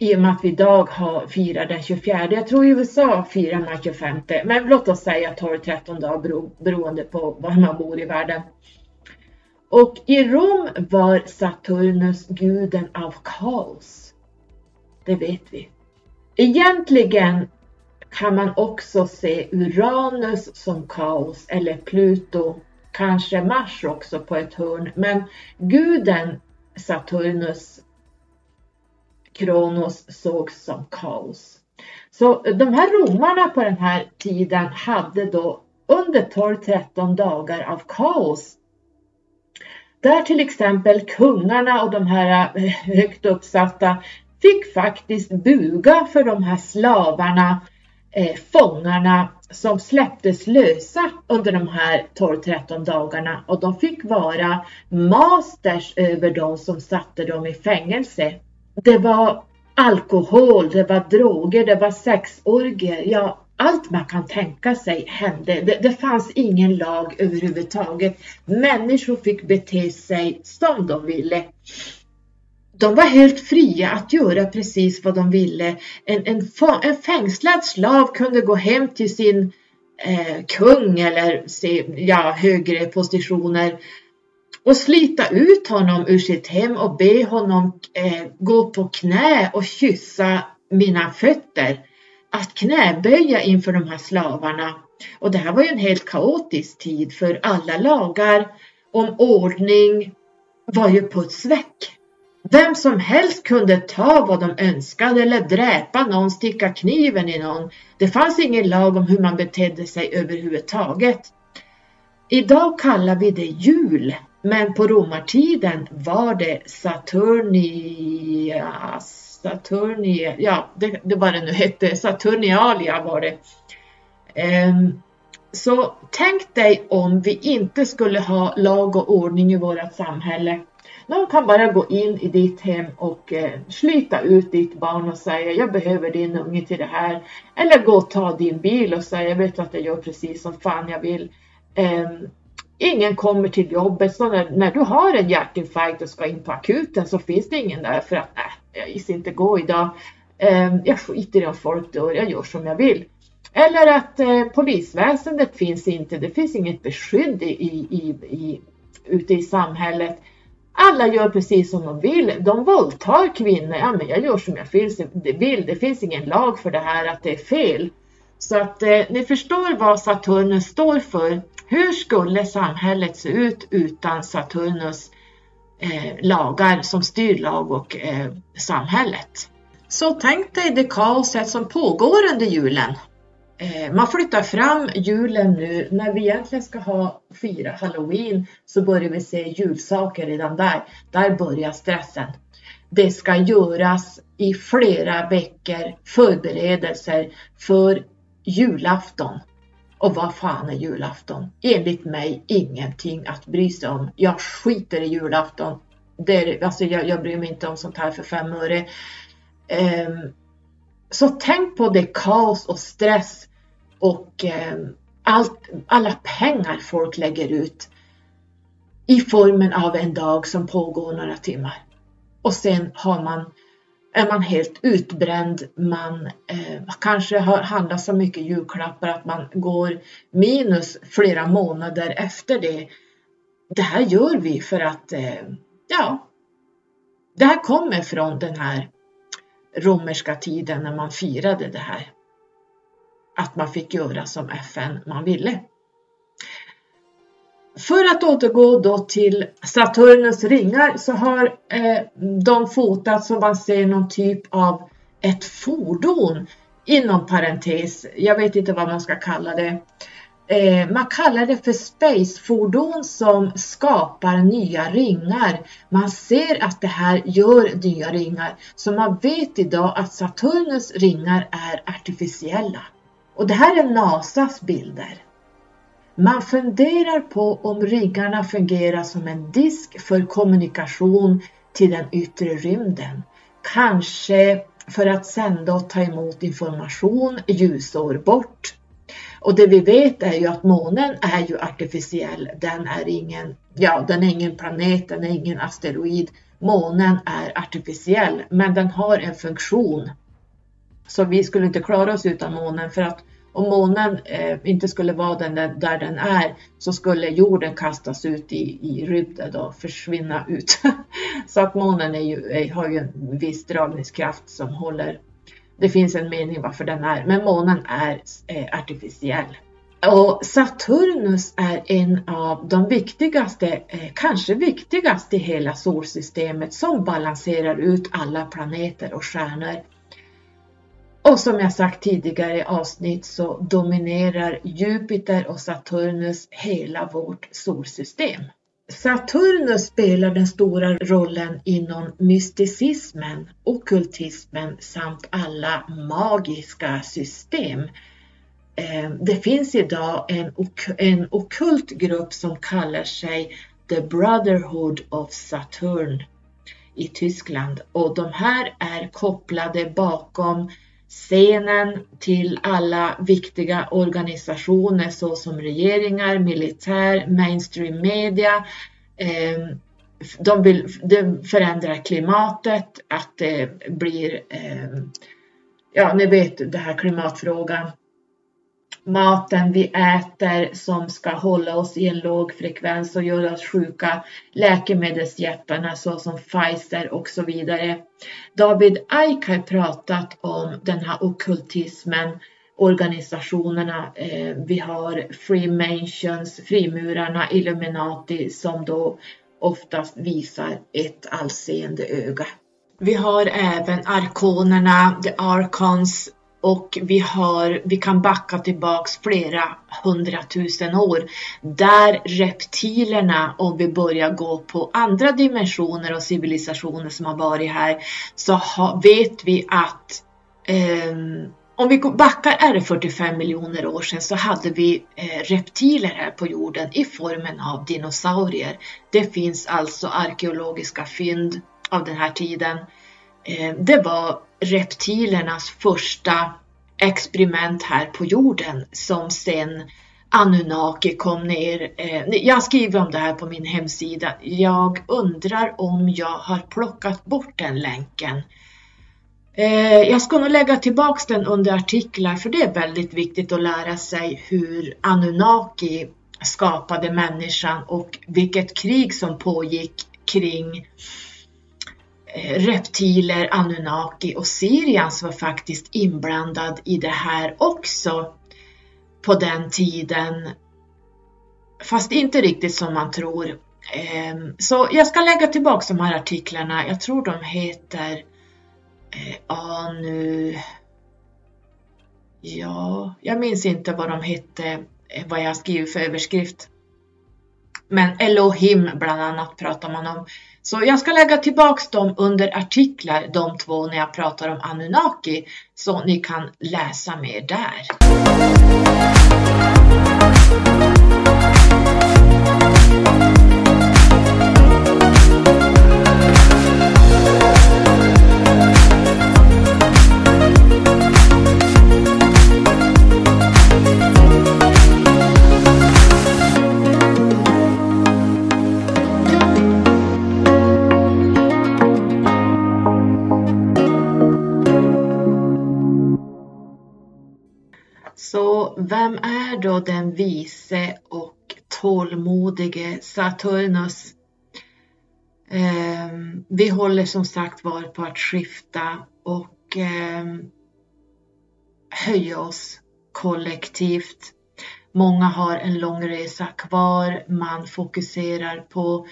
i och med att vi idag har, firar den 24. Jag tror i USA firar den 25. Men låt oss säga 12-13 dagar bero, beroende på var man bor i världen. Och i Rom var Saturnus guden av kaos. Det vet vi. Egentligen kan man också se Uranus som kaos eller Pluto, kanske Mars också på ett hörn. Men guden Saturnus Kronos sågs som kaos. Så de här romarna på den här tiden hade då under 12-13 dagar av kaos. Där till exempel kungarna och de här eh, högt uppsatta fick faktiskt buga för de här slavarna, eh, fångarna som släpptes lösa under de här 12-13 dagarna och de fick vara masters över de som satte dem i fängelse. Det var alkohol, det var droger, det var sexorger, ja allt man kan tänka sig hände. Det, det, fanns ingen lag överhuvudtaget. Människor fick bete sig som de ville. De var helt fria att göra precis vad de ville. En, en, en fängslad slav kunde gå hem till sin eh, kung eller se, ja, högre positioner och slita ut honom ur sitt hem och be honom eh, gå på knä och kyssa mina fötter. Att knäböja inför de här slavarna. Och det här var ju en helt kaotisk tid för alla lagar om ordning var ju puts väck. Vem som helst kunde ta vad de önskade eller dräpa någon, sticka kniven i någon. Det fanns ingen lag om hur man betedde sig överhuvudtaget. Idag kallar vi det jul, men på romartiden var det Saturnia, Saturnia, ja det, det var det nu hette, Saturnialia var det. Um, så tänk dig om vi inte skulle ha lag och ordning i vårt samhälle. Någon kan bara gå in i ditt hem och eh, slita ut ditt barn och säga jag behöver din unge till det här. Eller gå och ta din bil och säga jag vet att jag gör precis som fan jag vill. Um, ingen kommer till jobbet så när, när, du har en hjärtinfarkt och ska in på akuten så finns det ingen där för att nej, jag gissar inte gå idag. Eh, jag skiter i om folk dör, jag gör som jag vill. Eller att eh, polisväsendet finns inte, det finns inget beskydd i, i, i, ute i samhället. Alla gör precis som de vill. De våldtar kvinnor. Ja, men jag gör som jag vill. Det finns ingen lag för det här att det är fel. Så att eh, ni förstår vad Saturnus står för. Hur skulle samhället se ut utan Saturnus eh, lagar som styr lag och eh, samhället? Så tänk dig det kaoset som pågår under julen. Eh, man flyttar fram julen nu. När vi egentligen ska ha fira halloween så börjar vi se julsaker redan där. Där börjar stressen. Det ska göras i flera veckor förberedelser för julafton. Och vad fan är julafton? Enligt mig ingenting att bry sig om. Jag skiter i julafton. Det är, alltså jag, jag bryr mig inte om sånt här för fem öre. Um, så tänk på det kaos och stress och um, allt, alla pengar folk lägger ut i formen av en dag som pågår några timmar. Och sen har man är man helt utbränd. Man eh, kanske har handlat så mycket julklappar att man går minus flera månader efter det. Det här gör vi för att, eh, ja, det här kommer från den här romerska tiden när man firade det här. Att man fick göra som FN man ville. För att återgå då till Saturnus ringar så har eh, de fotats som man ser någon typ av ett fordon inom parentes. Jag vet inte vad man ska kalla det. Eh, man kallar det för spacefordon som skapar nya ringar. Man ser att det här gör nya ringar. Så man vet idag att Saturnus ringar är artificiella. Och det här är NASAs bilder. Man funderar på om riggarna fungerar som en disk för kommunikation till den yttre rymden. Kanske för att sända och ta emot information ljusår bort. Och det vi vet är ju att månen är ju artificiell. Den är ingen, ja, den är ingen planet, den är ingen asteroid. Månen är artificiell, men den har en funktion. Så vi skulle inte klara oss utan månen för att om månen eh, inte skulle vara den där, där, den är så skulle jorden kastas ut i, i rymden och försvinna ut. så att månen är ju, är, har ju en viss dragningskraft som håller Det finns en mening varför den är, men månen är eh, artificiell. Och Saturnus är en av de viktigaste, eh, kanske viktigaste i hela solsystemet som balanserar ut alla planeter och stjärnor. Och som jag sagt tidigare i avsnitt så dominerar Jupiter och Saturnus hela vårt solsystem. Saturnus spelar den stora rollen inom mysticismen, okultismen samt alla magiska system. Eh, det finns idag en, en okult grupp som kallar sig The Brotherhood of Saturn i Tyskland och de här är kopplade bakom scenen till alla viktiga organisationer såsom regeringar, militär, mainstream media. Ehm, de vill förändra klimatet, att det blir, ehm, ja ni vet det här klimatfrågan maten vi äter som ska hålla oss i en låg frekvens och göra oss sjuka, läkemedelsjättarna såsom Pfizer och så vidare. David Ike har pratat om den här okultismen, organisationerna. Eh, vi har Freemasons, frimurarna, Illuminati som då oftast visar ett allseende öga. Vi har även arkonerna, the archons, och vi, har, vi kan backa tillbaks flera hundratusen år där reptilerna, om vi börjar gå på andra dimensioner och civilisationer som har varit här, så ha, vet vi att eh, om vi backar är det 45 miljoner år sedan så hade vi eh, reptiler här på jorden i formen av dinosaurier. Det finns alltså arkeologiska fynd av den här tiden. Eh, det var reptilernas första experiment här på jorden som sen Anunnaki kom ner. Eh, jag skriver om det här på min hemsida. Jag undrar om jag har plockat bort den länken. Eh, jag ska nog lägga tillbaks den under artiklar för det är väldigt viktigt att lära sig hur Anunnaki skapade människan och vilket krig som pågick kring Eh, reptiler, Anunnaki och Sirians var faktiskt inblandad i det här också på den tiden. Fast inte riktigt som man tror. Ehm, så jag ska lägga tillbaka de här artiklarna. Jag tror de heter eh, Anu... Ja, jag minns inte vad de hette, eh, vad jag skrivit för överskrift. Men Elohim bland annat pratar man om. Så jag ska lägga tillbaks dem under artiklar, de två när jag pratar om Anunnaki, så ni kan läsa mer där. Så vem är då den vise och tålmodige Saturnus? Eh, vi håller som sagt var på att skifta och eh, höja oss kollektivt. Många har en lång resa kvar. Man fokuserar på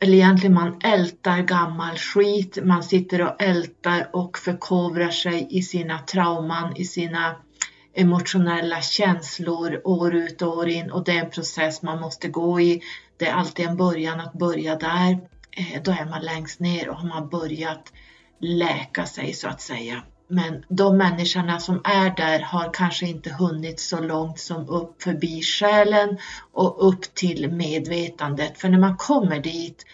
eller egentligen man ältar gammal skit. Man sitter och ältar och förkovrar sig i sina trauman, i sina emotionella känslor år ut och år in och det är en process man måste gå i. Det är alltid en början att börja där. Eh, då är man längst ner och har man börjat läka sig så att säga. Men de människorna som är där har kanske inte hunnit så långt som upp förbi själen och upp till medvetandet. För när man kommer dit,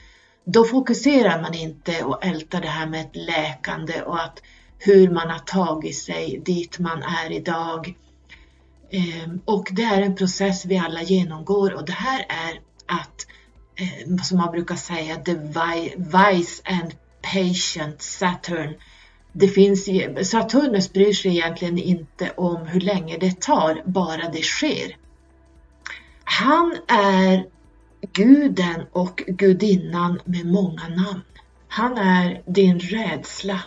då fokuserar man inte och ältar det här med ett läkande och att hur man har tagit sig dit man är idag. Ehm, och det är en process vi alla genomgår och det här är att, ehm, som man brukar säga, the wise and patient Saturn. Det finns, Saturnus bryr sig egentligen inte om hur länge det tar, bara det sker. Han är guden och gudinnan med många namn. Han är din rädsla,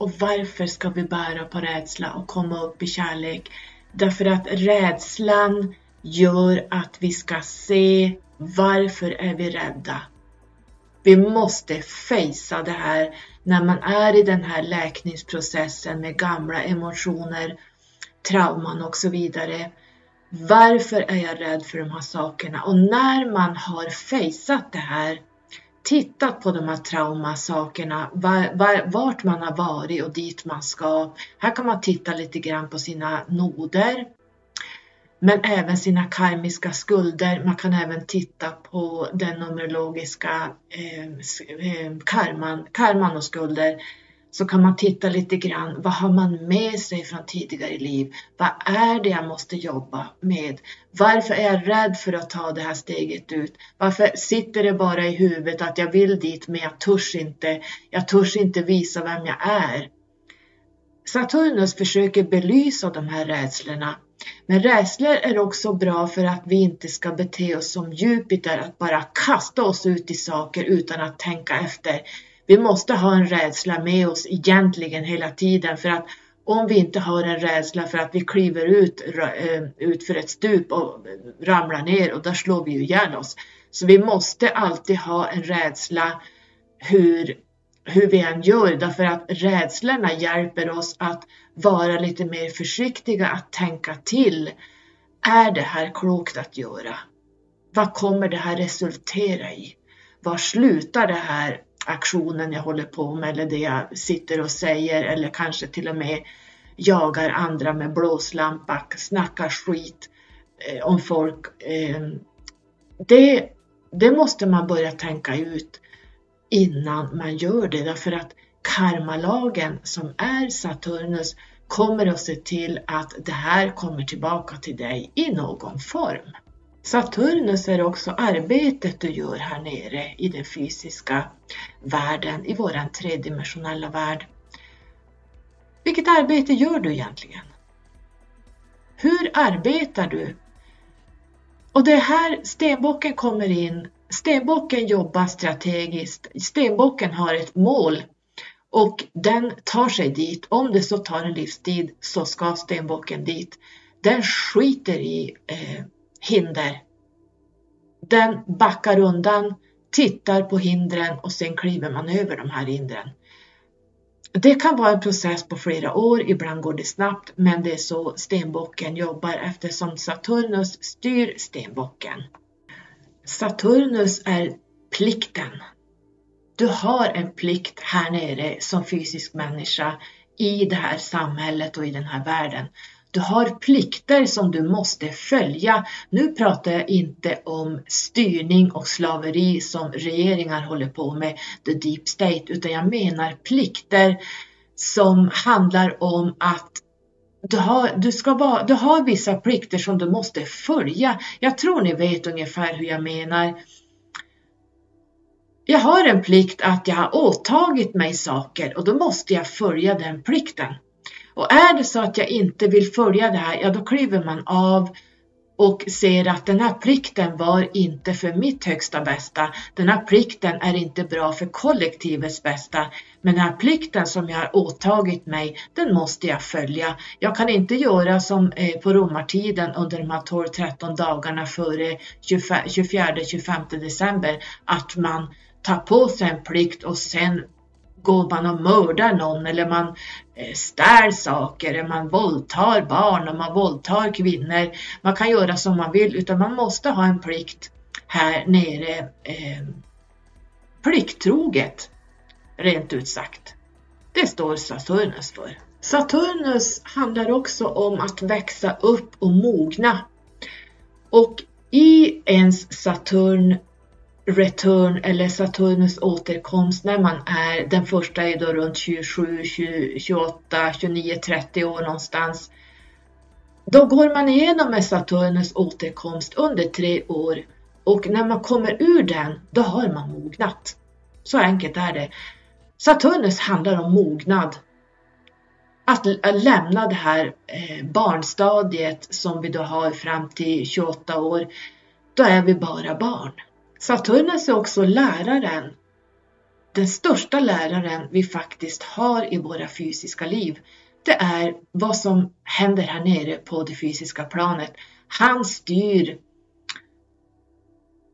och varför ska vi bära på rädsla och komma upp i kärlek? Därför att rädslan gör att vi ska se varför är vi rädda? Vi måste fejsa det här när man är i den här läkningsprocessen med gamla emotioner, trauman och så vidare. Varför är jag rädd för de här sakerna? Och när man har fejsat det här, tittat på de här traumasakerna, vart man har varit och dit man ska. Här kan man titta lite grann på sina noder, men även sina karmiska skulder. Man kan även titta på den numerologiska eh, eh karman, karman och skulder. Så kan man titta lite grann, vad har man med sig från tidigare liv? Vad är det jag måste jobba med? Varför är jag rädd för att ta det här steget ut? Varför sitter det bara i huvudet att jag vill dit men jag törs inte? Jag törs inte visa vem jag är. Saturnus försöker belysa de här rädslorna men rädslor är också bra för att vi inte ska bete oss som Jupiter, att bara kasta oss ut i saker utan att tänka efter. Vi måste ha en rädsla med oss egentligen hela tiden för att om vi inte har en rädsla för att vi kliver ut, eh, ut för ett stup och ramlar ner och där slår vi ju ihjäl oss. Så vi måste alltid ha en rädsla hur hur vi än gör därför att rädslorna hjälper oss att vara lite mer försiktiga, att tänka till. Är det här klokt att göra? Vad kommer det här resultera i? Var slutar det här aktionen jag håller på med eller det jag sitter och säger eller kanske till och med jagar andra med blåslampa, snackar skit eh, om folk. Eh, det, det måste man börja tänka ut innan man gör det därför att karmalagen som är Saturnus kommer att se till att det här kommer tillbaka till dig i någon form. Saturnus är också arbetet du gör här nere i den fysiska världen, i våran tredimensionella värld. Vilket arbete gör du egentligen? Hur arbetar du? Och det är här stenbocken kommer in Stenbocken jobbar strategiskt. Stenbocken har ett mål och den tar sig dit. Om det så tar en livstid så ska stenbocken dit. Den skiter i eh, hinder. Den backar undan, tittar på hindren och sen kliver man över de här hindren. Det kan vara en process på flera år, ibland går det snabbt, men det är så stenbocken jobbar eftersom Saturnus styr stenbocken. Saturnus är plikten. Du har en plikt här nere som fysisk människa i det här samhället och i den här världen. Du har plikter som du måste följa. Nu pratar jag inte om styrning och slaveri som regeringar håller på med, the deep state, utan jag menar plikter som handlar om att du har, du, ska vara, du har vissa plikter som du måste följa. Jag tror ni vet ungefär hur jag menar. Jag har en plikt att jag har åtagit mig saker och då måste jag följa den plikten. Och är det så att jag inte vill följa det här, ja då kliver man av och ser att den här plikten var inte för mitt högsta bästa. Den här plikten är inte bra för kollektivets bästa. Men den här plikten som jag har åtagit mig, den måste jag följa. Jag kan inte göra som eh, på romartiden under de här 12-13 dagarna före 24-25 december, att man tar på sig en plikt och sen går man och mördar någon eller man eh, stär saker, eller man våldtar barn och man våldtar kvinnor. Man kan göra som man vill utan man måste ha en plikt här nere eh, plikttroget, rent ut sagt. Det står Saturnus för. Saturnus handlar också om att växa upp och mogna. Och i ens Saturn return eller Saturnus återkomst när man är, den första är då runt 27, 28, 29, 30 år någonstans. Då går man igenom med Saturnus återkomst under tre år och när man kommer ur den, då har man mognat. Så enkelt är det. Saturnus handlar om mognad. Att lämna det här eh, barnstadiet som vi då har fram till 28 år, då är vi bara barn. Saturnus är också läraren. den största läraren vi faktiskt har i våra fysiska liv, det är vad som händer här nere på det fysiska planet. Han styr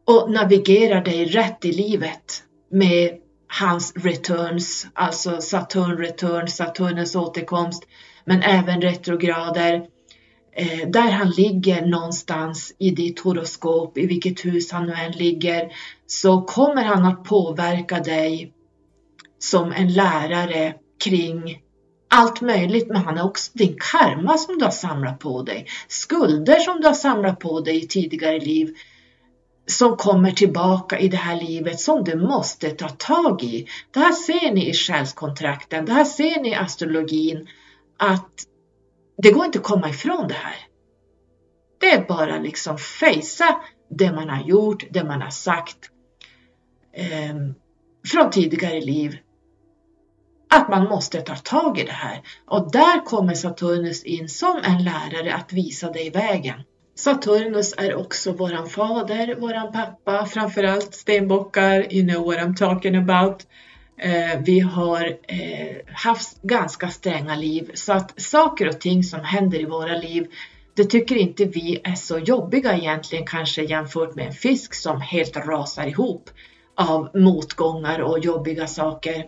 och navigerar dig rätt i livet med hans returns, alltså Saturn return, Saturnens återkomst, men även retrograder. Eh, där han ligger någonstans i ditt horoskop, i vilket hus han nu än ligger, så kommer han att påverka dig som en lärare kring allt möjligt, men han är också din karma som du har samlat på dig, skulder som du har samlat på dig i tidigare liv som kommer tillbaka i det här livet som du måste ta tag i. Det här ser ni i själskontrakten, det här ser ni i astrologin. Att det går inte att komma ifrån det här. Det är bara liksom fejsa det man har gjort, det man har sagt eh, från tidigare liv. Att man måste ta tag i det här. Och där kommer Saturnus in som en lärare att visa dig vägen. Saturnus är också våran fader, våran pappa, framförallt stenbockar, you know what I'm talking about. Eh, vi har eh, haft ganska stränga liv så att saker och ting som händer i våra liv det tycker inte vi är så jobbiga egentligen kanske jämfört med en fisk som helt rasar ihop av motgångar och jobbiga saker.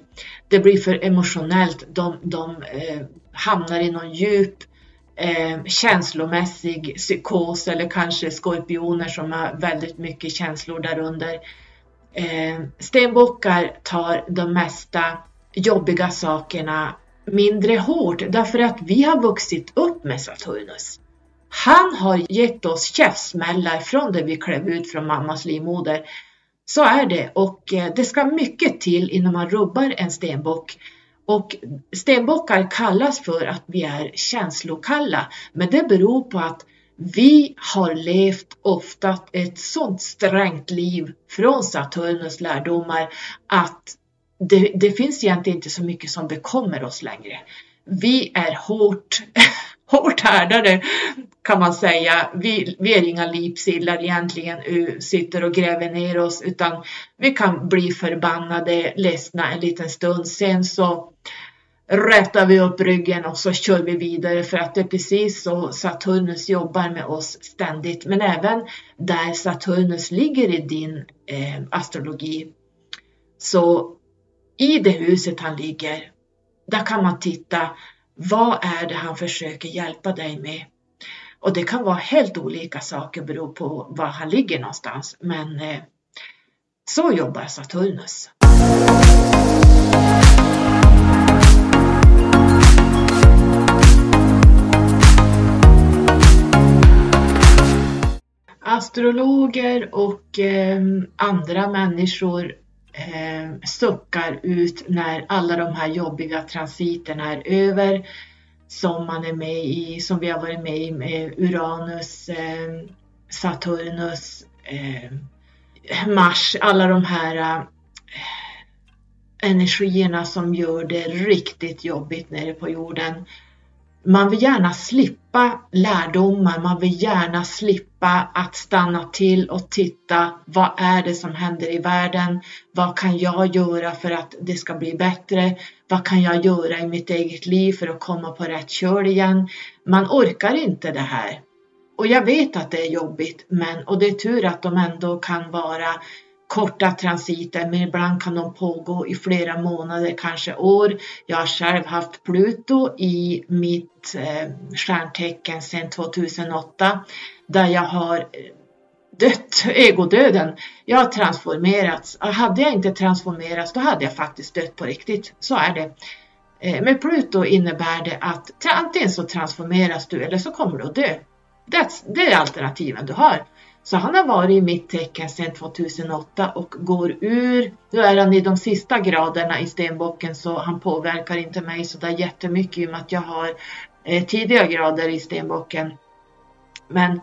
Det blir för emotionellt, de, de eh, hamnar i någon djup eh, känslomässig psykos eller kanske skorpioner som har väldigt mycket känslor därunder. Eh, stenbockar tar de mesta jobbiga sakerna mindre hårt därför att vi har vuxit upp med Saturnus. Han har gett oss käftsmällar från det vi klev ut från mammas livmoder. Så är det och eh, det ska mycket till innan man rubbar en stenbock. Och stenbockar kallas för att vi är känslokalla, men det beror på att vi har levt ofta ett sådant strängt liv från Saturnus lärdomar att det, det, finns egentligen inte så mycket som bekommer oss längre. Vi är hårt, hårt härdade kan man säga. Vi, vi är inga lipsillar egentligen, sitter och gräver ner oss, utan vi kan bli förbannade, ledsna en liten stund. Sen så rätar vi upp ryggen och så kör vi vidare för att det är precis så Saturnus jobbar med oss ständigt. Men även där Saturnus ligger i din eh, astrologi. Så i det huset han ligger, där kan man titta vad är det han försöker hjälpa dig med? Och det kan vara helt olika saker beroende på var han ligger någonstans. Men eh, så jobbar Saturnus. Astrologer och eh, andra människor eh, suckar ut när alla de här jobbiga transiterna är över som man är med i, som vi har varit med i med Uranus, eh, Saturnus, eh, Mars, alla de här eh, energierna som gör det riktigt jobbigt nere på jorden. Man vill gärna slippa lärdomar, man vill gärna slippa att stanna till och titta. Vad är det som händer i världen? Vad kan jag göra för att det ska bli bättre? Vad kan jag göra i mitt eget liv för att komma på rätt köl igen? Man orkar inte det här. Och jag vet att det är jobbigt, men och det är tur att de ändå kan vara korta transiter, men ibland kan de pågå i flera månader, kanske år. Jag har själv haft Pluto i mitt eh, stjärntecken sedan 2008 där jag har eh, dött, egodöden. Jag har transformerats. Hade jag inte transformerats då hade jag faktiskt dött på riktigt. Så är det. Eh, med Pluto innebär det att antingen så transformeras du eller så kommer du att dö. That's, det är alternativen du har. Så han har varit i mitt tecken sedan 2008 och går ur, nu är han i de sista graderna i stenbocken så han påverkar inte mig så där jättemycket i och med att jag har eh, tidiga grader i stenbocken. Men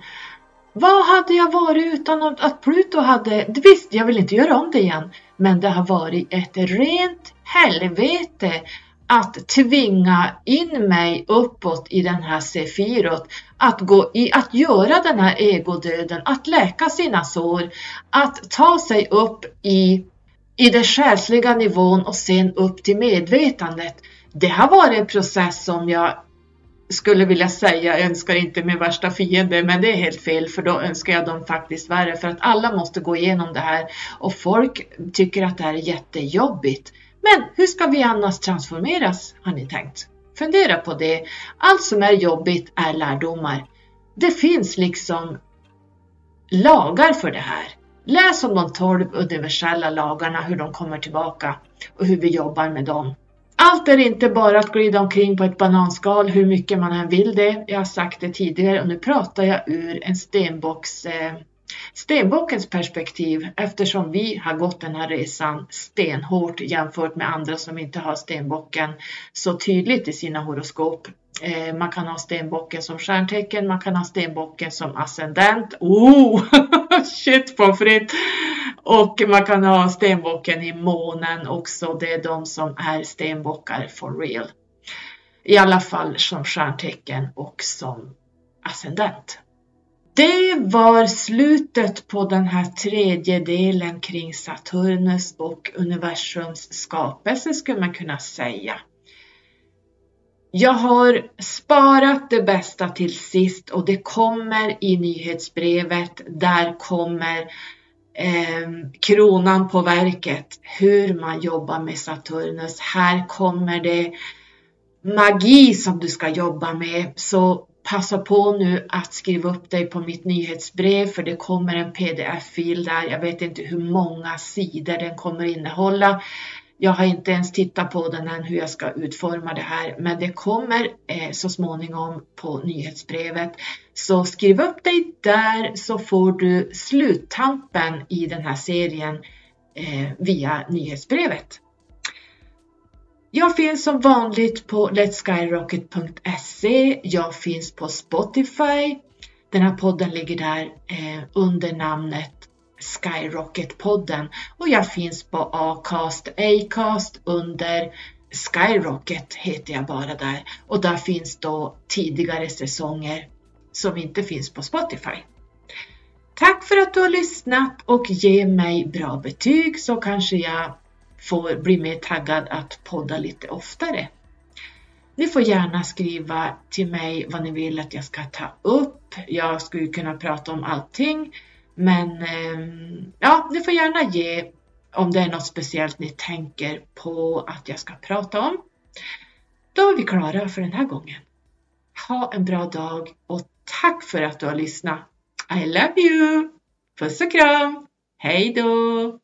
vad hade jag varit utan att Pluto hade, visst jag vill inte göra om det igen, men det har varit ett rent helvete att tvinga in mig uppåt i den här sefirot, att, gå i, att göra den här egodöden, att läka sina sår, att ta sig upp i i den själsliga nivån och sen upp till medvetandet. Det har varit en process som jag skulle vilja säga önskar inte min värsta fiende, men det är helt fel för då önskar jag dem faktiskt värre för att alla måste gå igenom det här och folk tycker att det här är jättejobbigt. Men hur ska vi annars transformeras har ni tänkt? Fundera på det. Allt som är jobbigt är lärdomar. Det finns liksom lagar för det här. Läs om de 12 universella lagarna, hur de kommer tillbaka och hur vi jobbar med dem. Allt är inte bara att glida omkring på ett bananskal hur mycket man än vill det. Jag har sagt det tidigare och nu pratar jag ur en stenbox eh, stenbockens perspektiv eftersom vi har gått den här resan stenhårt jämfört med andra som inte har stenbocken så tydligt i sina horoskop. Eh, man kan ha stenbocken som stjärntecken, man kan ha stenbocken som ascendent. Oh, shit på fritt! Och man kan ha stenbocken i månen också. Det är de som är stenbockar for real. I alla fall som stjärntecken och som ascendent. Det var slutet på den här tredje delen kring Saturnus och universums skapelse skulle man kunna säga. Jag har sparat det bästa till sist och det kommer i nyhetsbrevet. Där kommer eh, kronan på verket, hur man jobbar med Saturnus. Här kommer det magi som du ska jobba med. Så passa på nu att skriva upp dig på mitt nyhetsbrev för det kommer en pdf-fil där. Jag vet inte hur många sidor den kommer innehålla. Jag har inte ens tittat på den än hur jag ska utforma det här, men det kommer eh, så småningom på nyhetsbrevet. Så skriv upp dig där så får du sluttampen i den här serien eh, via nyhetsbrevet. Jag finns som vanligt på letskyrocket.se. Jag finns på Spotify. Den här podden ligger där eh, under namnet Skyrocket-podden och jag finns på Acast, Acast under Skyrocket heter jag bara där och där finns då tidigare säsonger som inte finns på Spotify. Tack för att du har lyssnat och ge mig bra betyg så kanske jag får bli mer taggad att podda lite oftare. Ni får gärna skriva till mig vad ni vill att jag ska ta upp. Jag skulle kunna prata om allting men ehm, ja, ni får gärna ge om det är något speciellt ni tänker på att jag ska prata om. Då är vi klara för den här gången. Ha en bra dag och tack för att du har lyssnat. I love you! Puss och kram! Hej då!